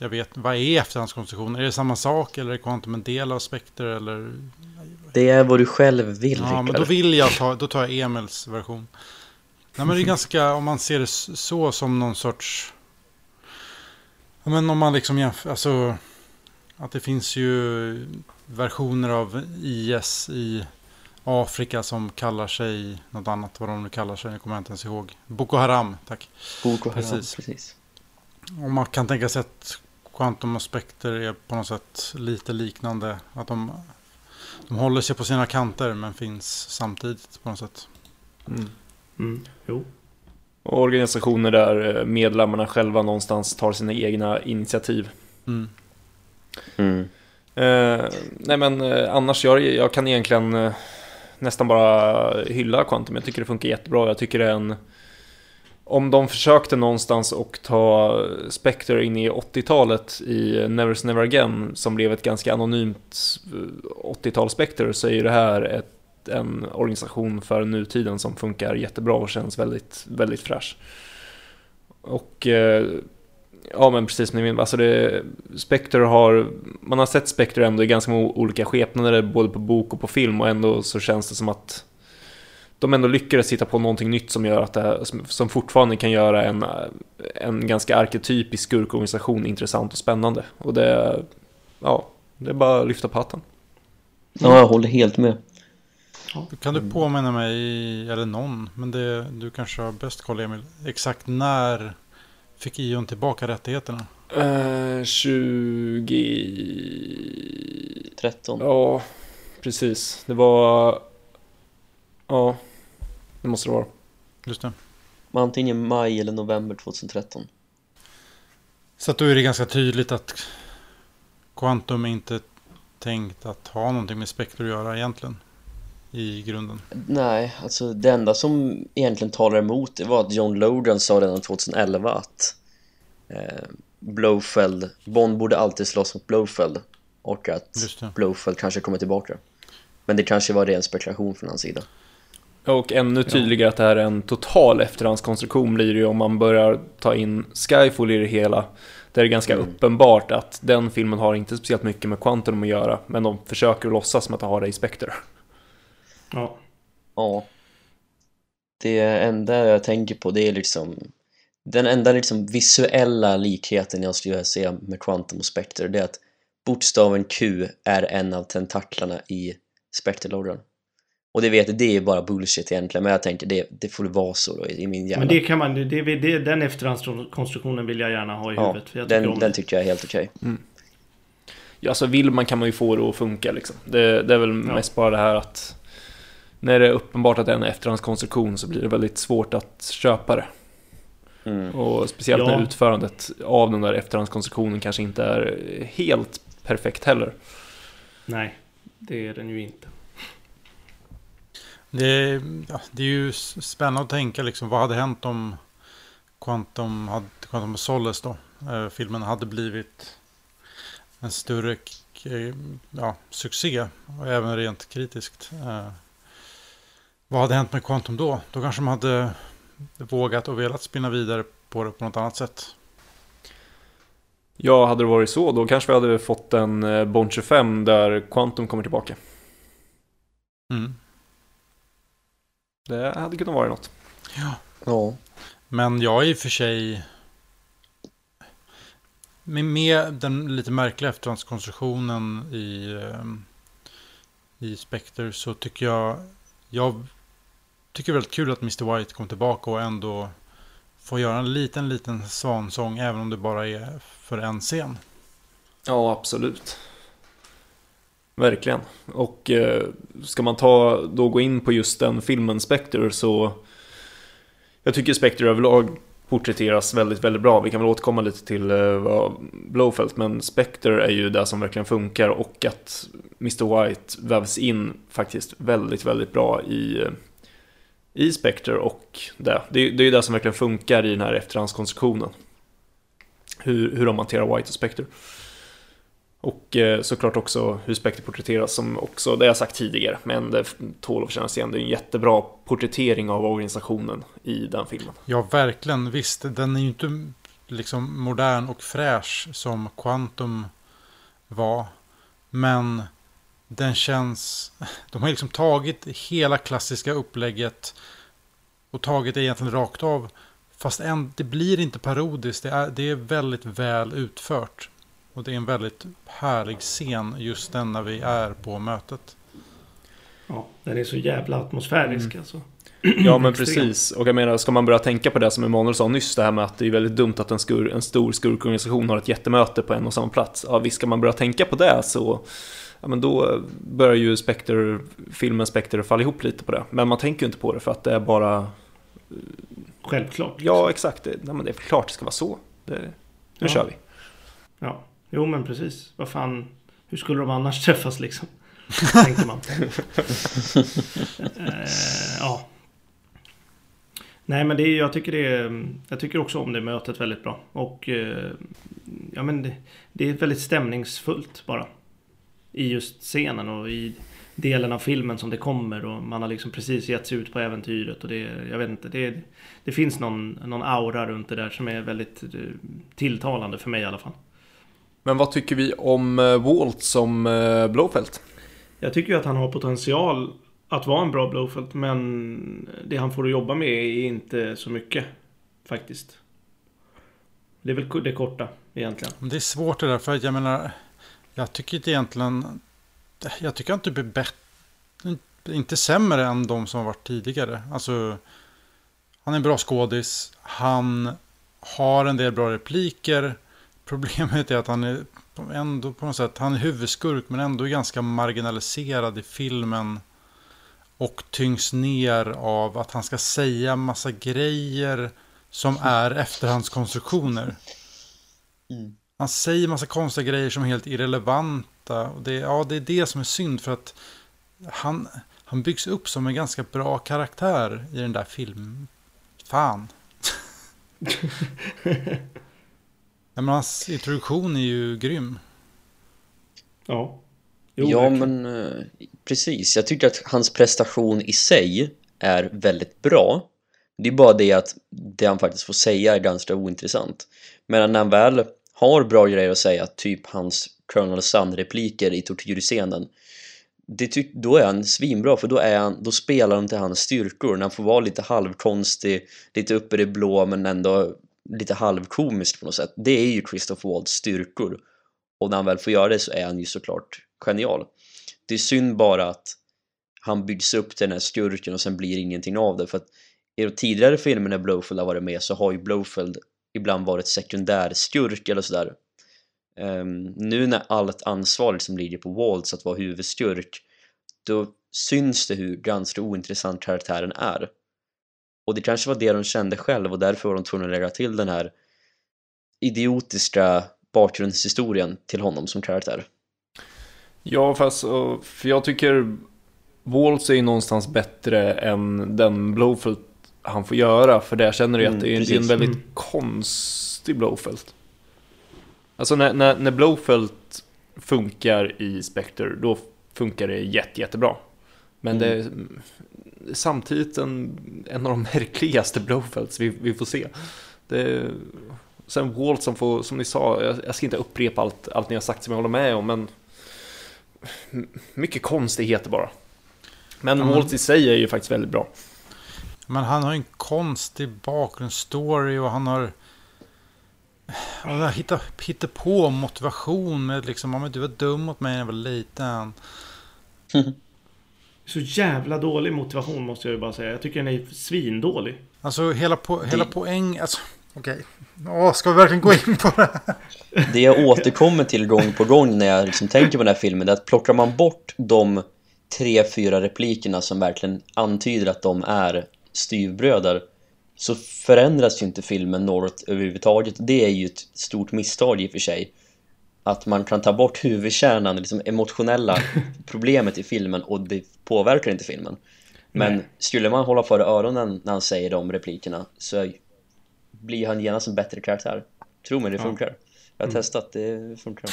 Jag vet, vad är efterhandskonstruktion? Är det samma sak eller är Quantum en del av Spectre eller? Det är vad du själv vill, Ja, men då vill jag ta, då tar jag Emils version. Nej, men det är ganska, om man ser det så som någon sorts... Ja, men om man liksom jämför, alltså... Att det finns ju versioner av IS i Afrika som kallar sig något annat, vad de nu kallar sig, det kommer jag inte ens ihåg. Boko Haram, tack. Boko Haram, Precis. precis. Och man kan tänka sig att Quantum och Spectre är på något sätt lite liknande. Att de, de håller sig på sina kanter men finns samtidigt på något sätt. Mm. Mm, jo. Och organisationer där eh, medlemmarna själva någonstans tar sina egna initiativ. Mm. Mm. Eh, nej men eh, annars, jag, jag kan egentligen eh, nästan bara hylla Quantum. Jag tycker det funkar jättebra. Jag tycker det är en... Om de försökte någonstans och ta Spectre in i 80-talet i Never's Never Again som blev ett ganska anonymt eh, 80-tal Spectre så är ju det här ett, en organisation för nutiden som funkar jättebra och känns väldigt, väldigt fräsch. Och eh, Ja men precis som ni menar, alltså det, Spectre har, man har sett Spectre ändå i ganska många olika skepnader både på bok och på film och ändå så känns det som att de ändå lyckades hitta på någonting nytt som gör att det som- fortfarande kan göra en, en ganska arketypisk skurkorganisation intressant och spännande. Och det, ja, det är bara att lyfta på hatten. Ja, jag håller helt med. Kan du påminna mig, eller någon, men det, du kanske har bäst koll Emil, exakt när fick Ion tillbaka rättigheterna? Eh, 20... 13. Ja, precis. Det var... Ja, det måste det vara. Just det. Antingen maj eller november 2013. Så att då är det ganska tydligt att Quantum inte tänkt att ha någonting med Spectre att göra egentligen. I grunden. Nej, alltså det enda som egentligen talar emot det var att John Logan sa redan 2011 att eh, Blowfeld, Bond borde alltid slåss mot Blowfeld och att. Blowfeld kanske kommer tillbaka. Men det kanske var ren spekulation från hans sida. Och ännu tydligare att det här är en total efterhandskonstruktion blir det ju om man börjar ta in Skyfall i det hela. Där det är ganska Mm. uppenbart att den filmen har inte speciellt mycket med Quantum att göra, men de försöker låtsas som att det har det i Spectre. Ja. Ja. Det enda jag tänker på det är liksom Den enda liksom visuella likheten jag skulle se med Quantum och Spectre det är att bokstaven Q är en av tentaklarna i Spectre-loggan. Och det vet jag, det är bara bullshit egentligen men jag tänker det, det får vara så då i min hjärna. Men det kan man, det, det, det, den efterhandskonstruktionen vill jag gärna ha i ja, huvudet. Jag den, den det. tycker jag är helt okej. Ja, alltså vill man kan man ju få det att funka liksom. Det, det är väl mest bara det här att när det är uppenbart att det är en efterhandskonstruktion så blir det väldigt svårt att köpa det. Mm. Och speciellt Ja. när utförandet av den där efterhandskonstruktionen kanske inte är helt perfekt heller. Nej, det är den ju inte. Det det är ju spännande att tänka liksom, vad hade hänt om Quantum, hade, Quantum of Solace då, eh, filmen hade blivit en större eh, ja, succé, och även rent kritiskt. Eh, vad hade hänt med Quantum då? Då kanske de hade vågat och velat spinna vidare på det på något annat sätt. Ja, hade det varit så då kanske vi hade fått en eh, Bond 25 där Quantum kommer tillbaka. Mm. Det hade kunnat vara något. Ja. Men jag är i och för sig... Med, med den lite märkliga efterhandskonstruktionen i, ehm, i Spectre så tycker jag... Jag tycker det är väldigt kul att Mr. White kom tillbaka och ändå får göra en liten, liten svansång även om det bara är för en scen. Ja, absolut. Verkligen. Och eh, ska man ta, då gå in på just den filmen Spectre så... Jag tycker Spectre överlag porträtteras väldigt, väldigt bra. Vi kan väl återkomma lite till eh, uh, Blowfelt, men Spectre är ju det som verkligen funkar och att Mr. White vävs in faktiskt väldigt, väldigt bra i, eh, i Spectre och det. Det, det är ju det som verkligen funkar i den här efterhandskonstruktionen. Hur, hur de hanterar White och Spectre. Och eh, såklart också hur Spectre porträtteras som också, det har jag sagt tidigare, men det tål att kännas igen. Det är en jättebra porträttering av organisationen i den filmen. Ja, verkligen. Visst, den är ju inte liksom modern och fräsch som Quantum var. Men den känns... De har liksom tagit hela klassiska upplägget och tagit det egentligen rakt av. Fast en, det blir inte parodiskt. Det är, det är väldigt väl utfört. Och det är en väldigt härlig scen just den när vi är på mötet. Ja, den är så jävla atmosfärisk mm. alltså. Ja men precis, och jag menar ska man börja tänka på det som Emanuel sa nyss, det här med att det är väldigt dumt att en, skur, en stor skurkorganisation har ett jättemöte på en och samma plats. Ja visst ska man börja tänka på det så ja, men då börjar ju Spectre, filmen Spectre falla ihop lite på det. Men man tänker ju inte på det för att det är bara... Självklart. Ja exakt, det, nej, men det är klart det ska vara så. Det, nu ja. kör vi. Ja. Jo men precis. Vad fan. Hur skulle de annars träffas liksom? Tänkte man. eh, ja. Nej men det är, jag tycker det är, Jag tycker också om det mötet väldigt bra. Och eh, ja men det, det är väldigt stämningsfullt bara. I just scenen och i delen av filmen som det kommer och man har liksom precis gett sig ut på äventyret och det, jag vet inte, det, det finns någon, någon aura runt det där som är väldigt eh, tilltalande för mig i alla fall. Men vad tycker vi om eh, Walt som eh, Blowfelt? Jag tycker att han har potential att vara en bra Blowfelt, men det han får att jobba med är inte så mycket faktiskt. Det är väl det korta egentligen. Det är svårt det där, för jag menar, jag tycker inte egentligen, jag tycker inte blir bättre, inte sämre än de som har varit tidigare. Alltså, han är en bra skådis, han har en del bra repliker, Problemet är att han är ändå på något sätt, han är huvudskurk men ändå ganska marginaliserad i filmen. Och tyngs ner av att han ska säga massa grejer som är efterhandskonstruktioner. Mm. Han säger massa konstiga grejer som är helt irrelevanta. Och det, ja, det är det som är synd för att han, han byggs upp som en ganska bra karaktär i den där filmen. Fan. men hans introduktion är ju grym. Ja. Jo, ja, verkligen. men eh, precis. Jag tycker att hans prestation i sig är väldigt bra. Det är bara det att det han faktiskt får säga är ganska ointressant. Men när han väl har bra grejer att säga, typ hans Colonel Sun-repliker i tortyrscenen det då är han svinbra för då, är han, då spelar han till hans styrkor när han får vara lite halvkonstig, lite uppe i det blå men ändå lite halvkomiskt på något sätt. Det är ju Christoph Waltz styrkor. Och när han väl får göra det så är han ju såklart genial. Det är synd bara att han byggs upp till den här skurken och sen blir ingenting av det. För att i de tidigare filmer när Blowfield har varit med så har ju Blowfield ibland varit sekundär skurk eller sådär. Um, nu när allt ansvar liksom ligger på Waltz att vara huvudskurk då syns det hur ganska ointressant karaktären är. Och det kanske var det de kände själv och därför var de tvungna att lägga till den här idiotiska bakgrundshistorien till honom som karaktär. Ja, fast för jag tycker Waltz är ju någonstans bättre än den Blowfelt han får göra, för där känner du mm, att det är, en väldigt mm. konstig Blowfelt. Alltså när, när, när Blowfelt funkar i Spectre, då funkar det jätte, jättebra. Men mm. det, samtidigt en, en av de märkligaste Blowfelds vi, vi får se. Det, sen Walt som får, som ni sa, jag, jag, ska inte upprepa allt, allt ni har sagt som jag håller med om, men mycket konstigheter bara. Men mm. Walt i sig är ju faktiskt väldigt bra. Men han har en konstig bakgrundsstory och han har han hittar, hittar på motivation med liksom, om du var dum mot mig när jag var liten. Så jävla dålig motivation måste jag ju bara säga. Jag tycker den är svindålig. Alltså hela, po hela poäng... Alltså, Okej. Okay. ska vi verkligen gå in på det här? Det jag återkommer till gång på gång när jag liksom tänker på den här filmen är att plockar man bort de tre, fyra replikerna som verkligen antyder att de är styvbröder så förändras ju inte filmen något överhuvudtaget. Det är ju ett stort misstag i och för sig. Att man kan ta bort huvudkärnan, liksom emotionella problemet i filmen och det påverkar inte filmen. Men Nej. skulle man hålla för öronen när han säger de replikerna så blir han genast en bättre karaktär. Tro mig, det funkar. Jag har testat, det funkar.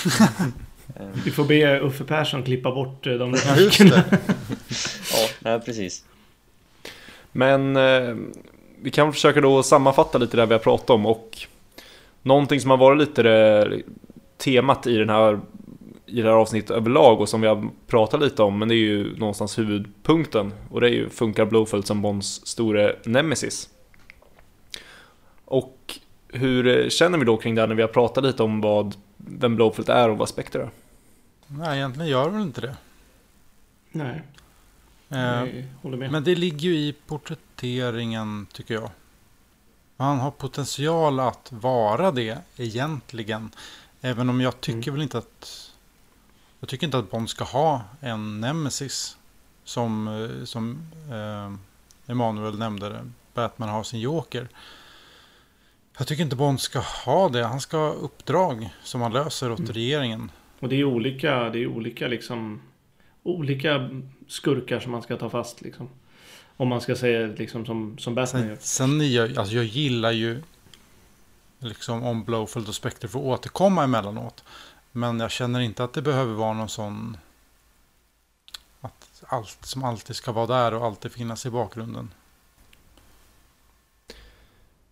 Vi får be Uffe Persson klippa bort eh, de Ja, det. ja, precis. Men eh, vi kan försöka då sammanfatta lite det vi har pratat om och någonting som har varit lite det, temat i den här i det här avsnittet överlag och som vi har pratat lite om men det är ju någonstans huvudpunkten och det är ju funkar Blowfield som Bonds store nemesis. Och hur känner vi då kring det här när vi har pratat lite om vad vem Blowfield är och vad Spectre är? Nej, egentligen gör väl inte det. Nej, Eh, jag håller med. Men det ligger ju i porträtteringen tycker jag. Han har potential att vara det egentligen. Även om jag tycker väl inte att... Jag tycker inte att Bond ska ha en nemesis. Som, eh, som eh, Emanuel nämnde det. Batman har sin joker. Jag tycker inte Bond ska ha det. Han ska ha uppdrag som han löser åt regeringen. Och det är olika, det är olika liksom olika skurkar som man ska ta fast liksom. Om man ska säga liksom som, som Batman gör. Sen, sen är jag, alltså jag gillar ju liksom om Blowfield och Spectre får återkomma emellanåt. Men jag känner inte att det behöver vara någon sån att allt som alltid ska vara där och alltid finnas i bakgrunden.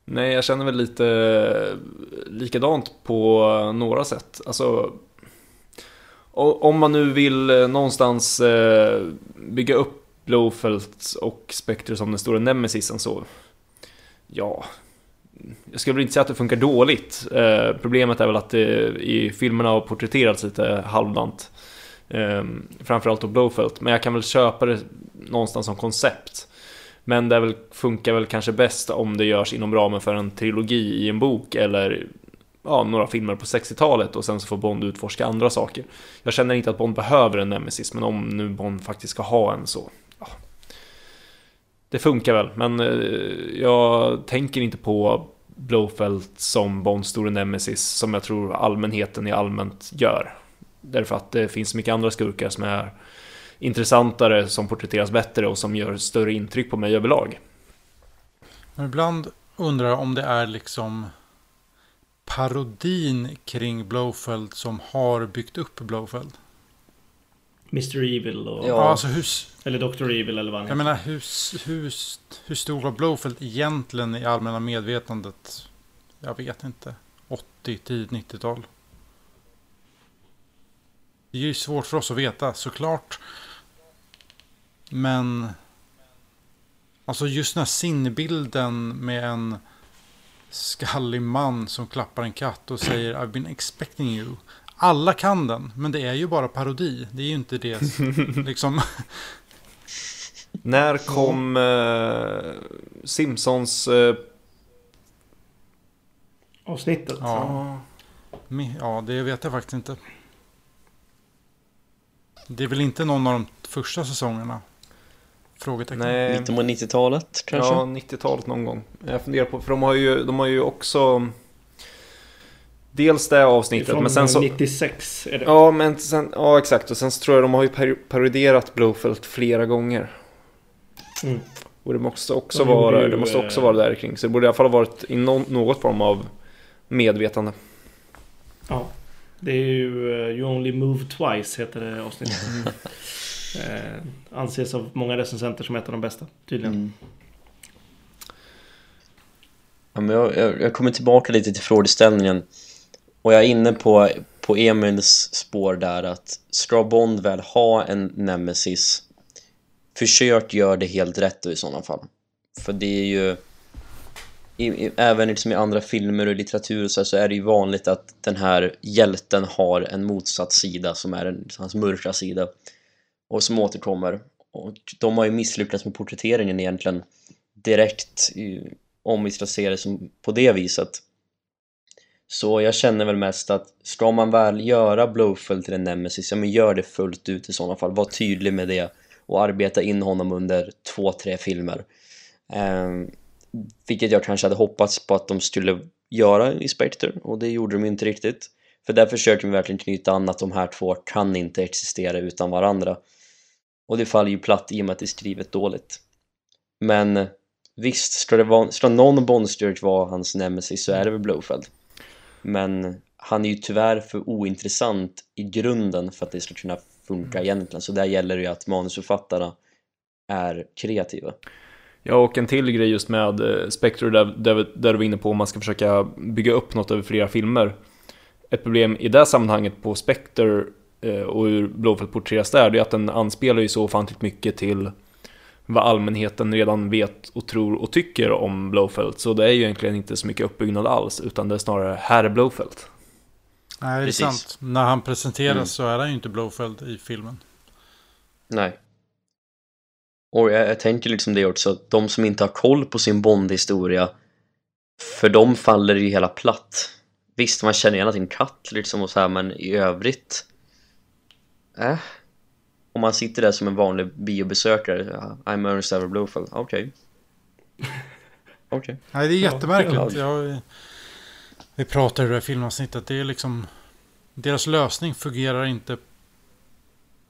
Nej, jag känner väl lite likadant på några sätt. Alltså, om man nu vill eh, någonstans eh, bygga upp Blowfield och Spectre som den stora nemesisen så, ja, jag skulle väl inte säga att det funkar dåligt. Eh, problemet är väl att det i filmerna har porträtterats lite halvdant. Eh, framförallt då Blowfelt, men jag kan väl köpa det någonstans som koncept. Men det väl, funkar väl kanske bäst om det görs inom ramen för en trilogi i en bok eller ja, några filmer på 60-talet och sen så får Bond utforska andra saker. Jag känner inte att Bond behöver en nemesis, men om nu Bond faktiskt ska ha en så... Det funkar väl, men eh, jag tänker inte på Blowfelt som Bonds store nemesis som jag tror allmänheten i allmänt gör. Därför att det finns mycket andra skurkar som är intressantare, som porträtteras bättre och som gör större intryck på mig överlag. Men ibland undrar jag om det är liksom parodin kring Blowfelt som har byggt upp Blowfelt. Mr Evil och... Ja. Alltså hur, Eller Dr Evil eller vad han jag heter. menar hur, hur, hur stor var Blowfield egentligen i allmänna medvetandet? Jag vet inte. 80, tidigt 90-tal. Det är ju svårt för oss att veta såklart. Men Alltså just den här sinnebilden med en skallig man som klappar en katt och säger I've been expecting you. Alla kan den, men det är ju bara parodi. Det är ju inte det liksom. När kom eh, Simpsons... Eh, Avsnittet. Ja. Ja, det vet jag faktiskt inte. Det är väl inte någon av de första säsongerna? Frågetecken. nej, Mitten på 90-talet kanske? ja, 90-talet någon gång. Jag funderar på, för de har ju, de har ju också... Dels det avsnittet, Från men sen så... 96 är det. Ja, men sen, ja exakt. Och sen så tror jag de har ju par- paroderat Blowfield flera gånger. Mm. Och det måste också, De vara, ju, det måste också eh, vara där kring. Så det borde i alla fall ha varit i någon, något form av medvetande. Ja. Det är ju eh, You Only Move Twice heter det avsnittet. eh, anses av många recensenter som ett av de bästa tydligen. Mm. Ja, men jag, jag, jag kommer tillbaka lite till frågeställningen och jag är inne på, på Emils spår där att ska Bond väl ha en nemesis försök gör det helt rätt då i sådana fall för det är ju i, i, även liksom i andra filmer och litteratur och så, här, så är det ju vanligt att den här hjälten har en motsatt sida som är en, hans mörka sida och som återkommer och de har ju misslyckats med porträtteringen egentligen direkt i, om vi ska se det som på det viset. Så jag känner väl mest att ska man väl göra Blowfield till en nemesis, ja men gör det fullt ut i sådana fall. Var tydlig med det och arbeta in honom under två, tre filmer. Ehm, Vilket jag kanske hade hoppats på att de skulle göra i Spectre och det gjorde de inte riktigt. För där försöker de verkligen knyta an att de här två kan inte existera utan varandra. Och det faller ju platt i och med att det är skrivet dåligt. Men visst, ska, det vara, ska någon Bondstewart vara hans nemesis så är det väl Blowfeld. Men han är ju tyvärr för ointressant i grunden för att det ska kunna funka egentligen. Så där gäller det ju att manusförfattarna är kreativa. Ja, och en till grej just med eh, Spectre där, där, där du var inne på om man ska försöka bygga upp något över flera filmer. Ett problem i det sammanhanget på Spectre eh, och hur Blåfält porträtteras där, det är att den anspelar ju så ofantligt mycket till vad allmänheten redan vet och tror och tycker om Blowfelt. Så det är ju egentligen inte så mycket uppbyggnad alls, utan det är snarare herr Blowfelt. Nej, det är Precis. sant. När han presenteras mm. så är han ju inte Blowfelt i filmen. Nej. Och jag, jag, tänker liksom det också, att de som inte har koll på sin Bond-historia, för dem faller det ju hela platt. Visst, man känner igen sin katt liksom och så här, men i övrigt... Äh, om man sitter där som en vanlig biobesökare, I'm Ernest Ever Blowfell, okej. Okay. Okej. Okay. Nej, det är jättemärkligt. Jag, vi pratade i det här filmavsnittet, det är liksom... Deras lösning fungerar inte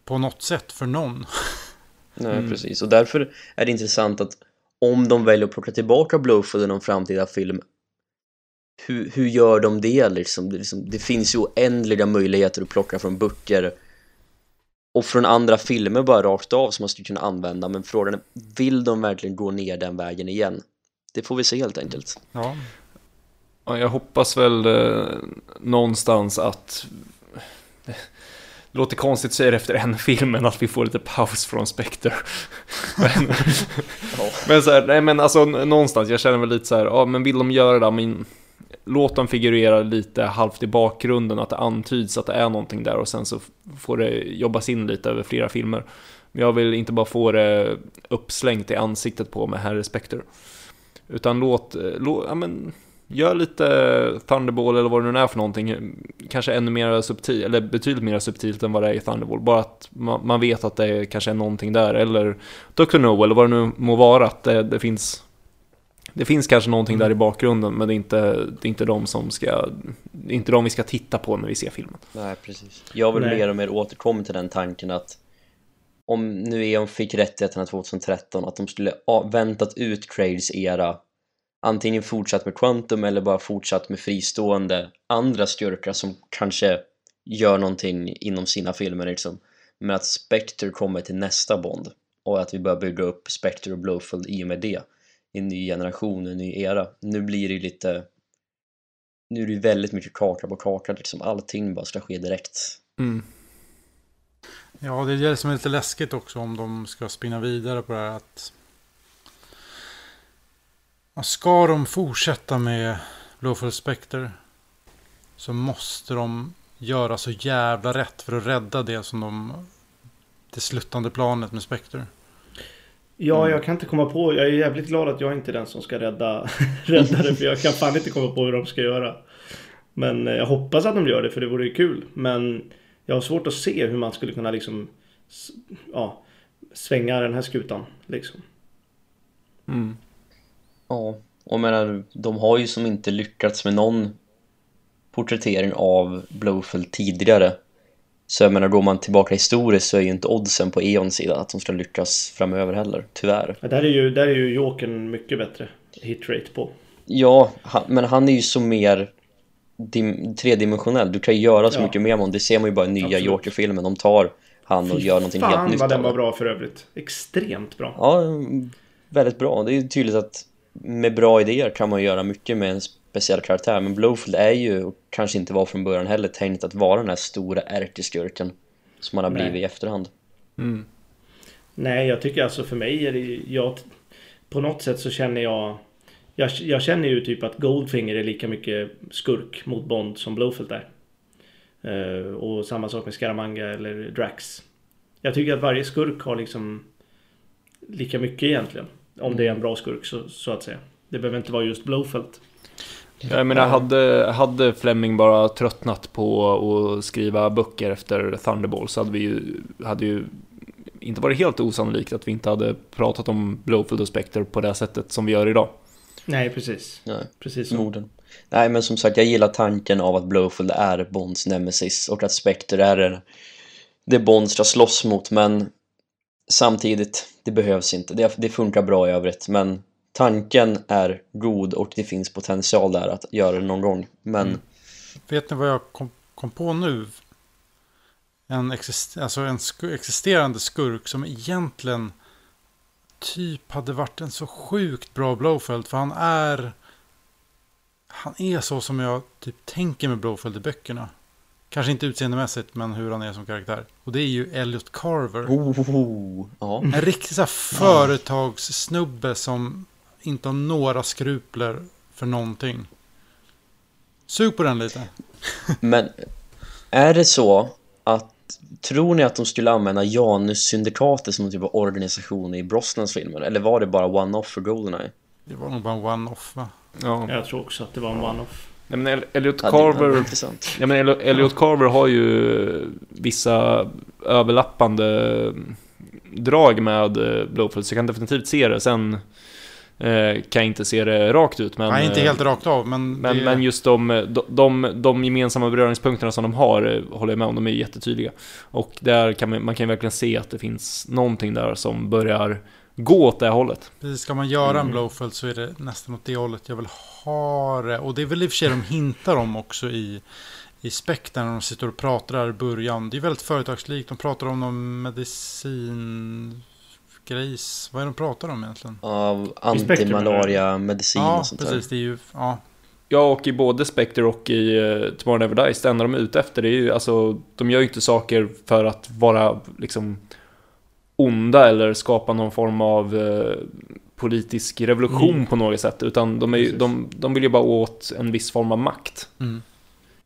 på något sätt för någon. Nej, mm. precis. Och därför är det intressant att om de väljer att plocka tillbaka Blowfell i någon framtida film hur, hur gör de det liksom? det liksom? Det finns ju oändliga möjligheter att plocka från böcker och från andra filmer bara rakt av som man skulle kunna använda men frågan är, vill de verkligen gå ner den vägen igen? Det får vi se helt enkelt. Ja. ja jag hoppas väl eh, någonstans att det låter konstigt att säga det efter en film men att vi får lite paus från Spectre. men, men så här, nej men alltså någonstans, jag känner väl lite så här, ja men vill de göra det, men låt dem figurera lite halvt i bakgrunden, att det antyds att det är någonting där och sen så får det jobbas in lite över flera filmer. Men jag vill inte bara få det uppslängt i ansiktet på mig, herr Spectre. Utan låt, eh, låt ja men, gör lite Thunderball eller vad det nu är för någonting. Kanske ännu mer subtilt, eller betydligt mer subtilt än vad det är i Thunderball. Bara att man, man vet att det kanske är någonting där. Eller Dr. No, eller vad det nu må vara, att det, det finns det finns kanske någonting mm. där i bakgrunden men det är inte, det är inte de som ska Det är inte de vi ska titta på när vi ser filmen Nej precis Jag vill Nej. mer och mer återkomma till den tanken att Om nu E.ON fick rättigheterna 2013 att de skulle ha väntat ut Craigs era Antingen fortsatt med Quantum eller bara fortsatt med fristående andra styrkor som kanske gör någonting inom sina filmer liksom Men att Spectre kommer till nästa Bond och att vi börjar bygga upp Spectre och Blowfield i och med det en ny generation, en ny era. Nu blir det ju lite nu är det ju väldigt mycket kaka på kaka, liksom allting bara ska ske direkt. Mm. Ja, det är det som är lite läskigt också om de ska spinna vidare på det här att Ska de fortsätta med Blåfull Spectre så måste de göra så jävla rätt för att rädda det som de det sluttande planet med Spectre. Ja, mm. jag kan inte komma på. Jag är jävligt glad att jag inte är den som ska rädda, rädda det. För jag kan fan inte komma på hur de ska göra. Men eh, jag hoppas att de gör det för det vore kul. Men jag har svårt att se hur man skulle kunna liksom ja, svänga den här skutan. Liksom. Mm. Ja, och menar, de har ju som inte lyckats med någon porträttering av Blowfield tidigare. Så jag menar, går man tillbaka historiskt så är ju inte oddsen på Eons sida att de ska lyckas framöver heller, tyvärr. Ja, där är ju, där är ju Jokern mycket bättre hitrate på. Ja, han, men han är ju så mer dim, tredimensionell. Du kan ju göra så ja. mycket mer med honom. Det ser man ju bara i nya Joker-filmen. De tar han och Fy gör någonting helt nytt. Fan vad den var bra för övrigt. Extremt bra. Ja, väldigt bra. Det är ju tydligt att med bra idéer kan man göra mycket med en speciell karaktär men Blowfield är ju, och kanske inte var från början heller, tänkt att vara den här stora ärkeskurken som han har blivit Nej. i efterhand. Mm. Nej, jag tycker alltså för mig är det, jag, på något sätt så känner jag, jag, jag känner ju typ att Goldfinger är lika mycket skurk mot Bond som Blowfield är. Uh, och samma sak med Scaramanga eller Drax. Jag tycker att varje skurk har liksom lika mycket egentligen. Om det är en bra skurk så, så att säga. Det behöver inte vara just Blowfelt. Jag menar, hade, hade Fleming bara tröttnat på att skriva böcker efter Thunderball så hade vi ju, hade ju inte varit helt osannolikt att vi inte hade pratat om Blowfield och Spectre på det sättet som vi gör idag. Nej, precis. Nej, Precis så. morden. Nej, men som sagt, jag gillar tanken av att Blowfield är Bonds nemesis och att Spectre är det- det Bond ska slåss mot, men samtidigt, det behövs inte. Det, det funkar bra i övrigt, men tanken är god och det finns potential där att göra det någon gång. Men Mm. Vet ni vad jag kom, kom på nu? En, exist, alltså en sku, existerande skurk som egentligen typ hade varit en så sjukt bra Blowfield. För han är... Han är så som jag typ tänker med Blowfield i böckerna. Kanske inte utseendemässigt, men hur han är som karaktär. Och det är ju Elliot Carver. oh, ja. En riktig så här företagssnubbe som inte har några skrupler för någonting. Sug på den lite. Men är det så att Tror ni att de skulle använda Janus-syndikatet som en typ av organisation i Brosnans filmer? Eller var det bara one-off för Goldeneye? Det var nog bara en one-off va? Ja. Jag tror också att det var en one-off. Nej, men El- Elliot Ja, Carver... intressant. Ja, men El- Elliot Carver har ju vissa överlappande drag med eh, Blowfield, så jag kan definitivt se det. Sen eh, kan jag inte se det rakt ut, men... Nej, inte eh, helt rakt av, men... Men, det, men just de, de, de, de gemensamma beröringspunkterna som de har eh, håller jag med om, de är jättetydliga. Och där kan man, man kan verkligen se att det finns någonting där som börjar gå åt det hållet. Precis, ska man göra en Mm. Blowfield så är det nästan åt det hållet jag vill ha det. Och det är väl i och för sig de hintar om också i, i Spectre när de sitter och pratar där i början. Det är väldigt företagslikt. De pratar om någon medicin... Grejs. Vad är de pratar om egentligen? Av Spectre, antimalaria, medicin Ja, och sånt där. precis. Det är ju... Ja, Ja, och i både Spectre och i uh, Tomorrow Never Dies, det enda de är ute efter det är ju, alltså, de gör ju inte saker för att vara liksom onda eller skapa någon form av eh, politisk revolution Mm. på något sätt, utan de, är ju, Precis. de, de vill ju bara åt en viss form av makt. mm.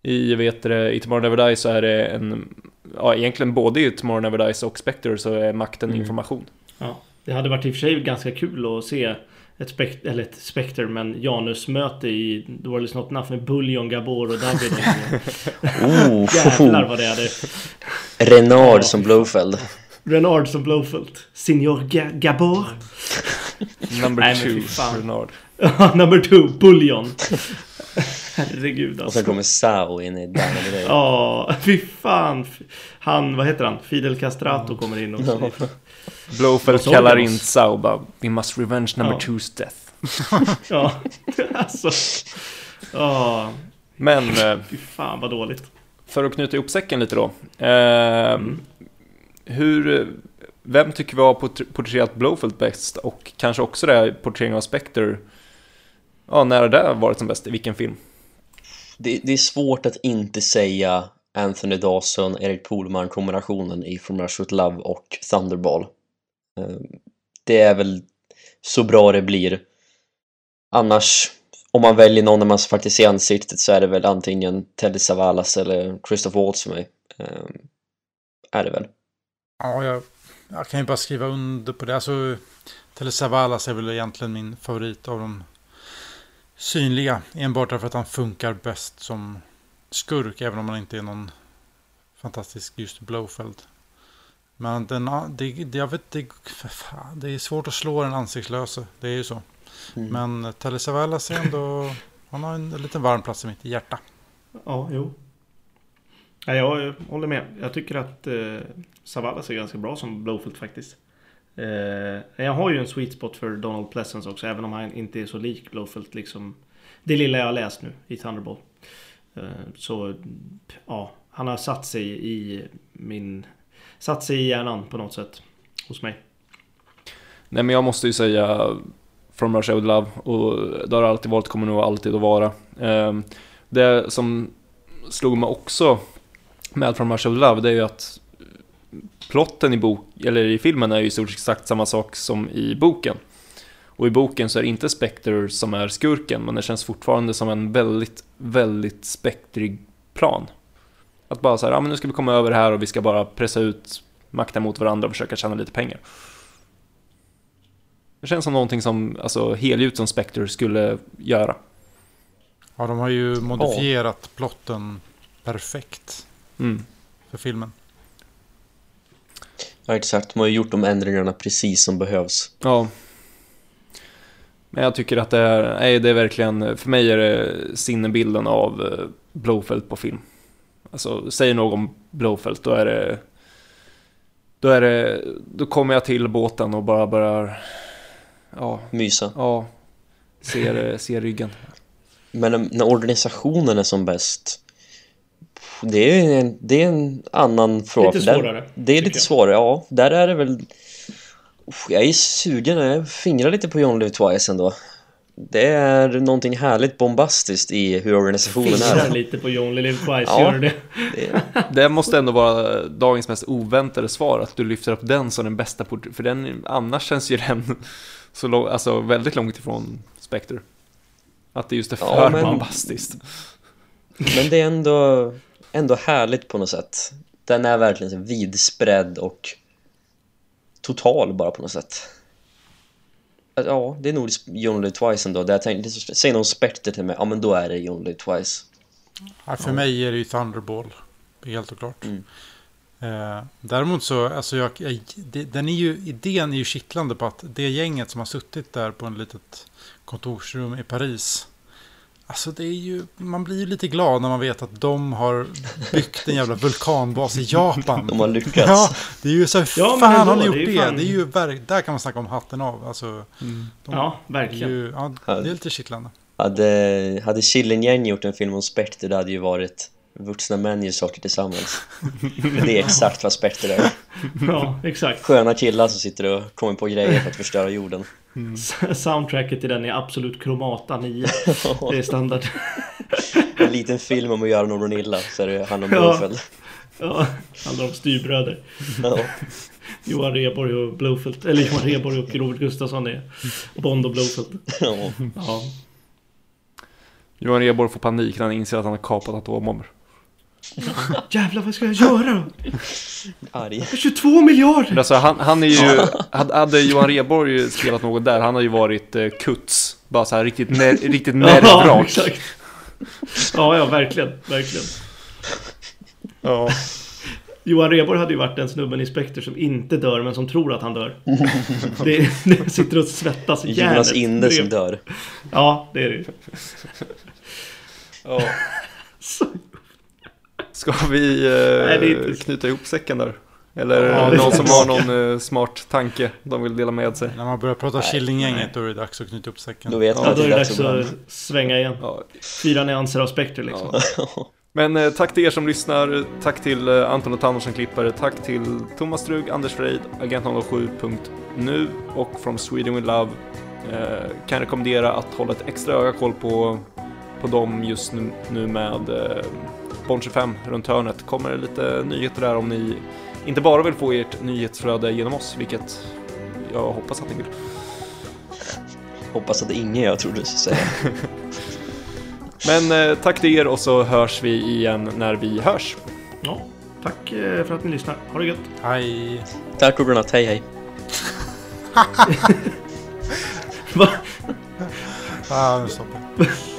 I, vet det, I Tomorrow Never Dies så är det en, ja egentligen både i Tomorrow Never Dies och Spectre så är makten Mm. information. Ja. Det hade varit i och för sig ganska kul att se ett, spek- eller ett Spectre, men Janus-möte i The World Is Not Enough med Bullion, Gabor och David. Oh, Jävlar vad det hade. Renard Ja, som. Blowfeld. Renard som Blowfield. Signor Ga- Gabor. Number Nej, two. Renard. Number two, Bullion. Herregud Och alltså. sen kommer Sao in i Day. Ja, fy fan. Han, vad heter han? Fidel Castrato kommer in också. Blowfeld kallar in Sao och bara We must revenge number Ja. two's death. Ja, alltså. Ja, Men eh, fy fan vad dåligt. för att knyta ihop säcken lite då. Eh, Hur, vem tycker vi har port- porträtterat Blowfeld bäst? Och kanske också det här porträtteringen av Spectre. Ja, när har det varit som bäst? I vilken film? Det, det är svårt att inte säga Anthony Dawson, Eric Polman-kombinationen i From Rush With Love och Thunderball. Eh, det är väl så bra det blir. Annars, om man väljer någon när man faktiskt ser ansiktet så är det väl antingen Teddy Savalas eller Christoph Waltz för mig. Eh, är det väl. ja jag, jag kan ju bara skriva under på det. Alltså, Teddy Savalas är väl egentligen min favorit av de synliga. Enbart därför att han funkar bäst som skurk, även om han inte är någon fantastisk just Blowfeld. Men den, det, det, jag vet, det, fan, det är svårt att slå den ansiktslöse. Det är ju så. Mm. Men Tele Savalas är ändå... Han har en, liten varm plats i mitt hjärta. Ja, jo. Ja, jag håller med. Jag tycker att eh, Savalas är ganska bra som Blowfield faktiskt. Eh, jag har ju en sweet spot för Donald Pleasence också, även om han inte är så lik Blowfield. Liksom, det lilla jag har läst nu i Thunderball. Eh, så ja, han har satt sig i min... Satt sig i hjärnan på något sätt. Hos mig. Nej, men jag måste ju säga From Russia With Love och det har alltid varit, kommer nog alltid att vara. Ehm, det som slog mig också med From Russia With Love, det är ju att plotten i bok, eller i filmen är ju i stort sett exakt samma sak som i boken. Och i boken så är det inte Spectre som är skurken, men det känns fortfarande som en väldigt, väldigt spektrig plan. Att bara så här, ja men nu ska vi komma över här och vi ska bara pressa ut makten mot varandra och försöka tjäna lite pengar. Det känns som någonting som, alltså helgjut som Spectre skulle göra. Ja, de har ju modifierat plotten perfekt Mm. för filmen. Ja, exakt. De har ju gjort de ändringarna precis som behövs. Ja. Men jag tycker att det är, nej, det är verkligen, för mig är det sinnebilden av eh, Blowfelt på film. Alltså, säger någon om Blowfelt, då är det... Då är det, då kommer jag till båten och bara börjar, ja, Mysa. ja, ser, ser ryggen. Men när organisationen är som bäst Det är en, det är en annan fråga Lite för där- svårare, Det är lite jag. svårare, ja Där är det väl Jag är sugen, jag fingrar lite på John Twice ändå Det är någonting härligt bombastiskt i hur organisationen Fingrar är lite på John Twice, Ja. gör du det? det, Det måste ändå vara dagens mest oväntade svar, att du lyfter upp den som den bästa port- för den, annars känns ju den så lång, alltså väldigt långt ifrån Spectre. Att det just är Ja, för men- bombastiskt. Men det är ändå Ändå härligt på något sätt Den är verkligen så vidspread och Total bara på något sätt Ja, det är nog John Twice ändå där jag tänkte, säg någon Spectre till mig, ja men då är det John Twice Ja, för mig är det ju Thunderball. Helt och klart. Mm. Eh, däremot så, alltså jag, jag, den är ju, idén är ju kittlande på att det gänget som har suttit där på en litet kontorsrum i Paris. Alltså det är ju, man blir ju lite glad när man vet att de har byggt en jävla vulkanbas i Japan. De har lyckats Ja, det är ju så, Ja, men fan har ni gjort det är det? ju fan- Det är ju, där kan man snacka om hatten av. Alltså, de, Ja, det, är verkligen. ju, ja, det är lite kittlande. Hade, hade Killinggäng gjort en film om Spectre det hade ju varit vuxna män gör saker tillsammans Det är exakt vad Spectre är Ja, exakt. Sköna killar som sitter och kommer på grejer för att förstöra jorden Soundtracket till den är absolut kromata 9. Det är standard. En liten film om att göra någon illa så är det han och Ja. Ja, handlar om styrbröder. ja. Johan Rheborg och Blowfelt. Eller Johan Rheborg och Robert Gustafsson är Bond och Blowfelt. ja. Ja. Johan Rheborg får panik när han inser att han har kapat atombomber. Jävlar, vad ska jag göra då? Arg 22 miljarder! Alltså, han, han är ju, hade, Johan Rheborg spelat något där, han hade ju varit eh, Kuts. Bara så här riktigt, ner, riktigt Ja, nervvrak. exakt. Ja, ja, verkligen. Verkligen. Ja. Johan Rheborg hade ju varit den snubben i Spectre som inte dör men som tror att han dör. Det, det sitter och svettas i Jonas järnet. Inde som dör Ja, det är det ju. ja. Ska vi eh, Nej, knyta ihop säcken där? Eller Ja, någon som har någon eh, smart tanke de vill dela med sig? När man börjar prata Nej, Killinggänget då är det dags att knyta upp säcken. Då vet man Ja, att då är det dags att svänga igen. Ja. Fyra nyanser av Spectre liksom. Ja. Men eh, tack till er som lyssnar, tack till eh, Anton och Tanner som klippare, tack till Thomas Strug, Anders Freid, Agent07.nu och From Sweden With Love. Eh, kan rekommendera att hålla ett extra öga koll på, på dem just nu, nu med Bond 25 runt hörnet. Kommer det lite nyheter där om ni inte bara vill få ert nyhetsflöde genom oss, vilket jag hoppas att ni vill. Hoppas att det är ingen jag trodde du skulle säga Men eh, tack till er och så hörs vi igen när vi hörs. Ja, tack eh, för att ni lyssnar. Ha det gött. Hej! Tack och godnatt, hej hej Va? Ah, nu stoppar jag.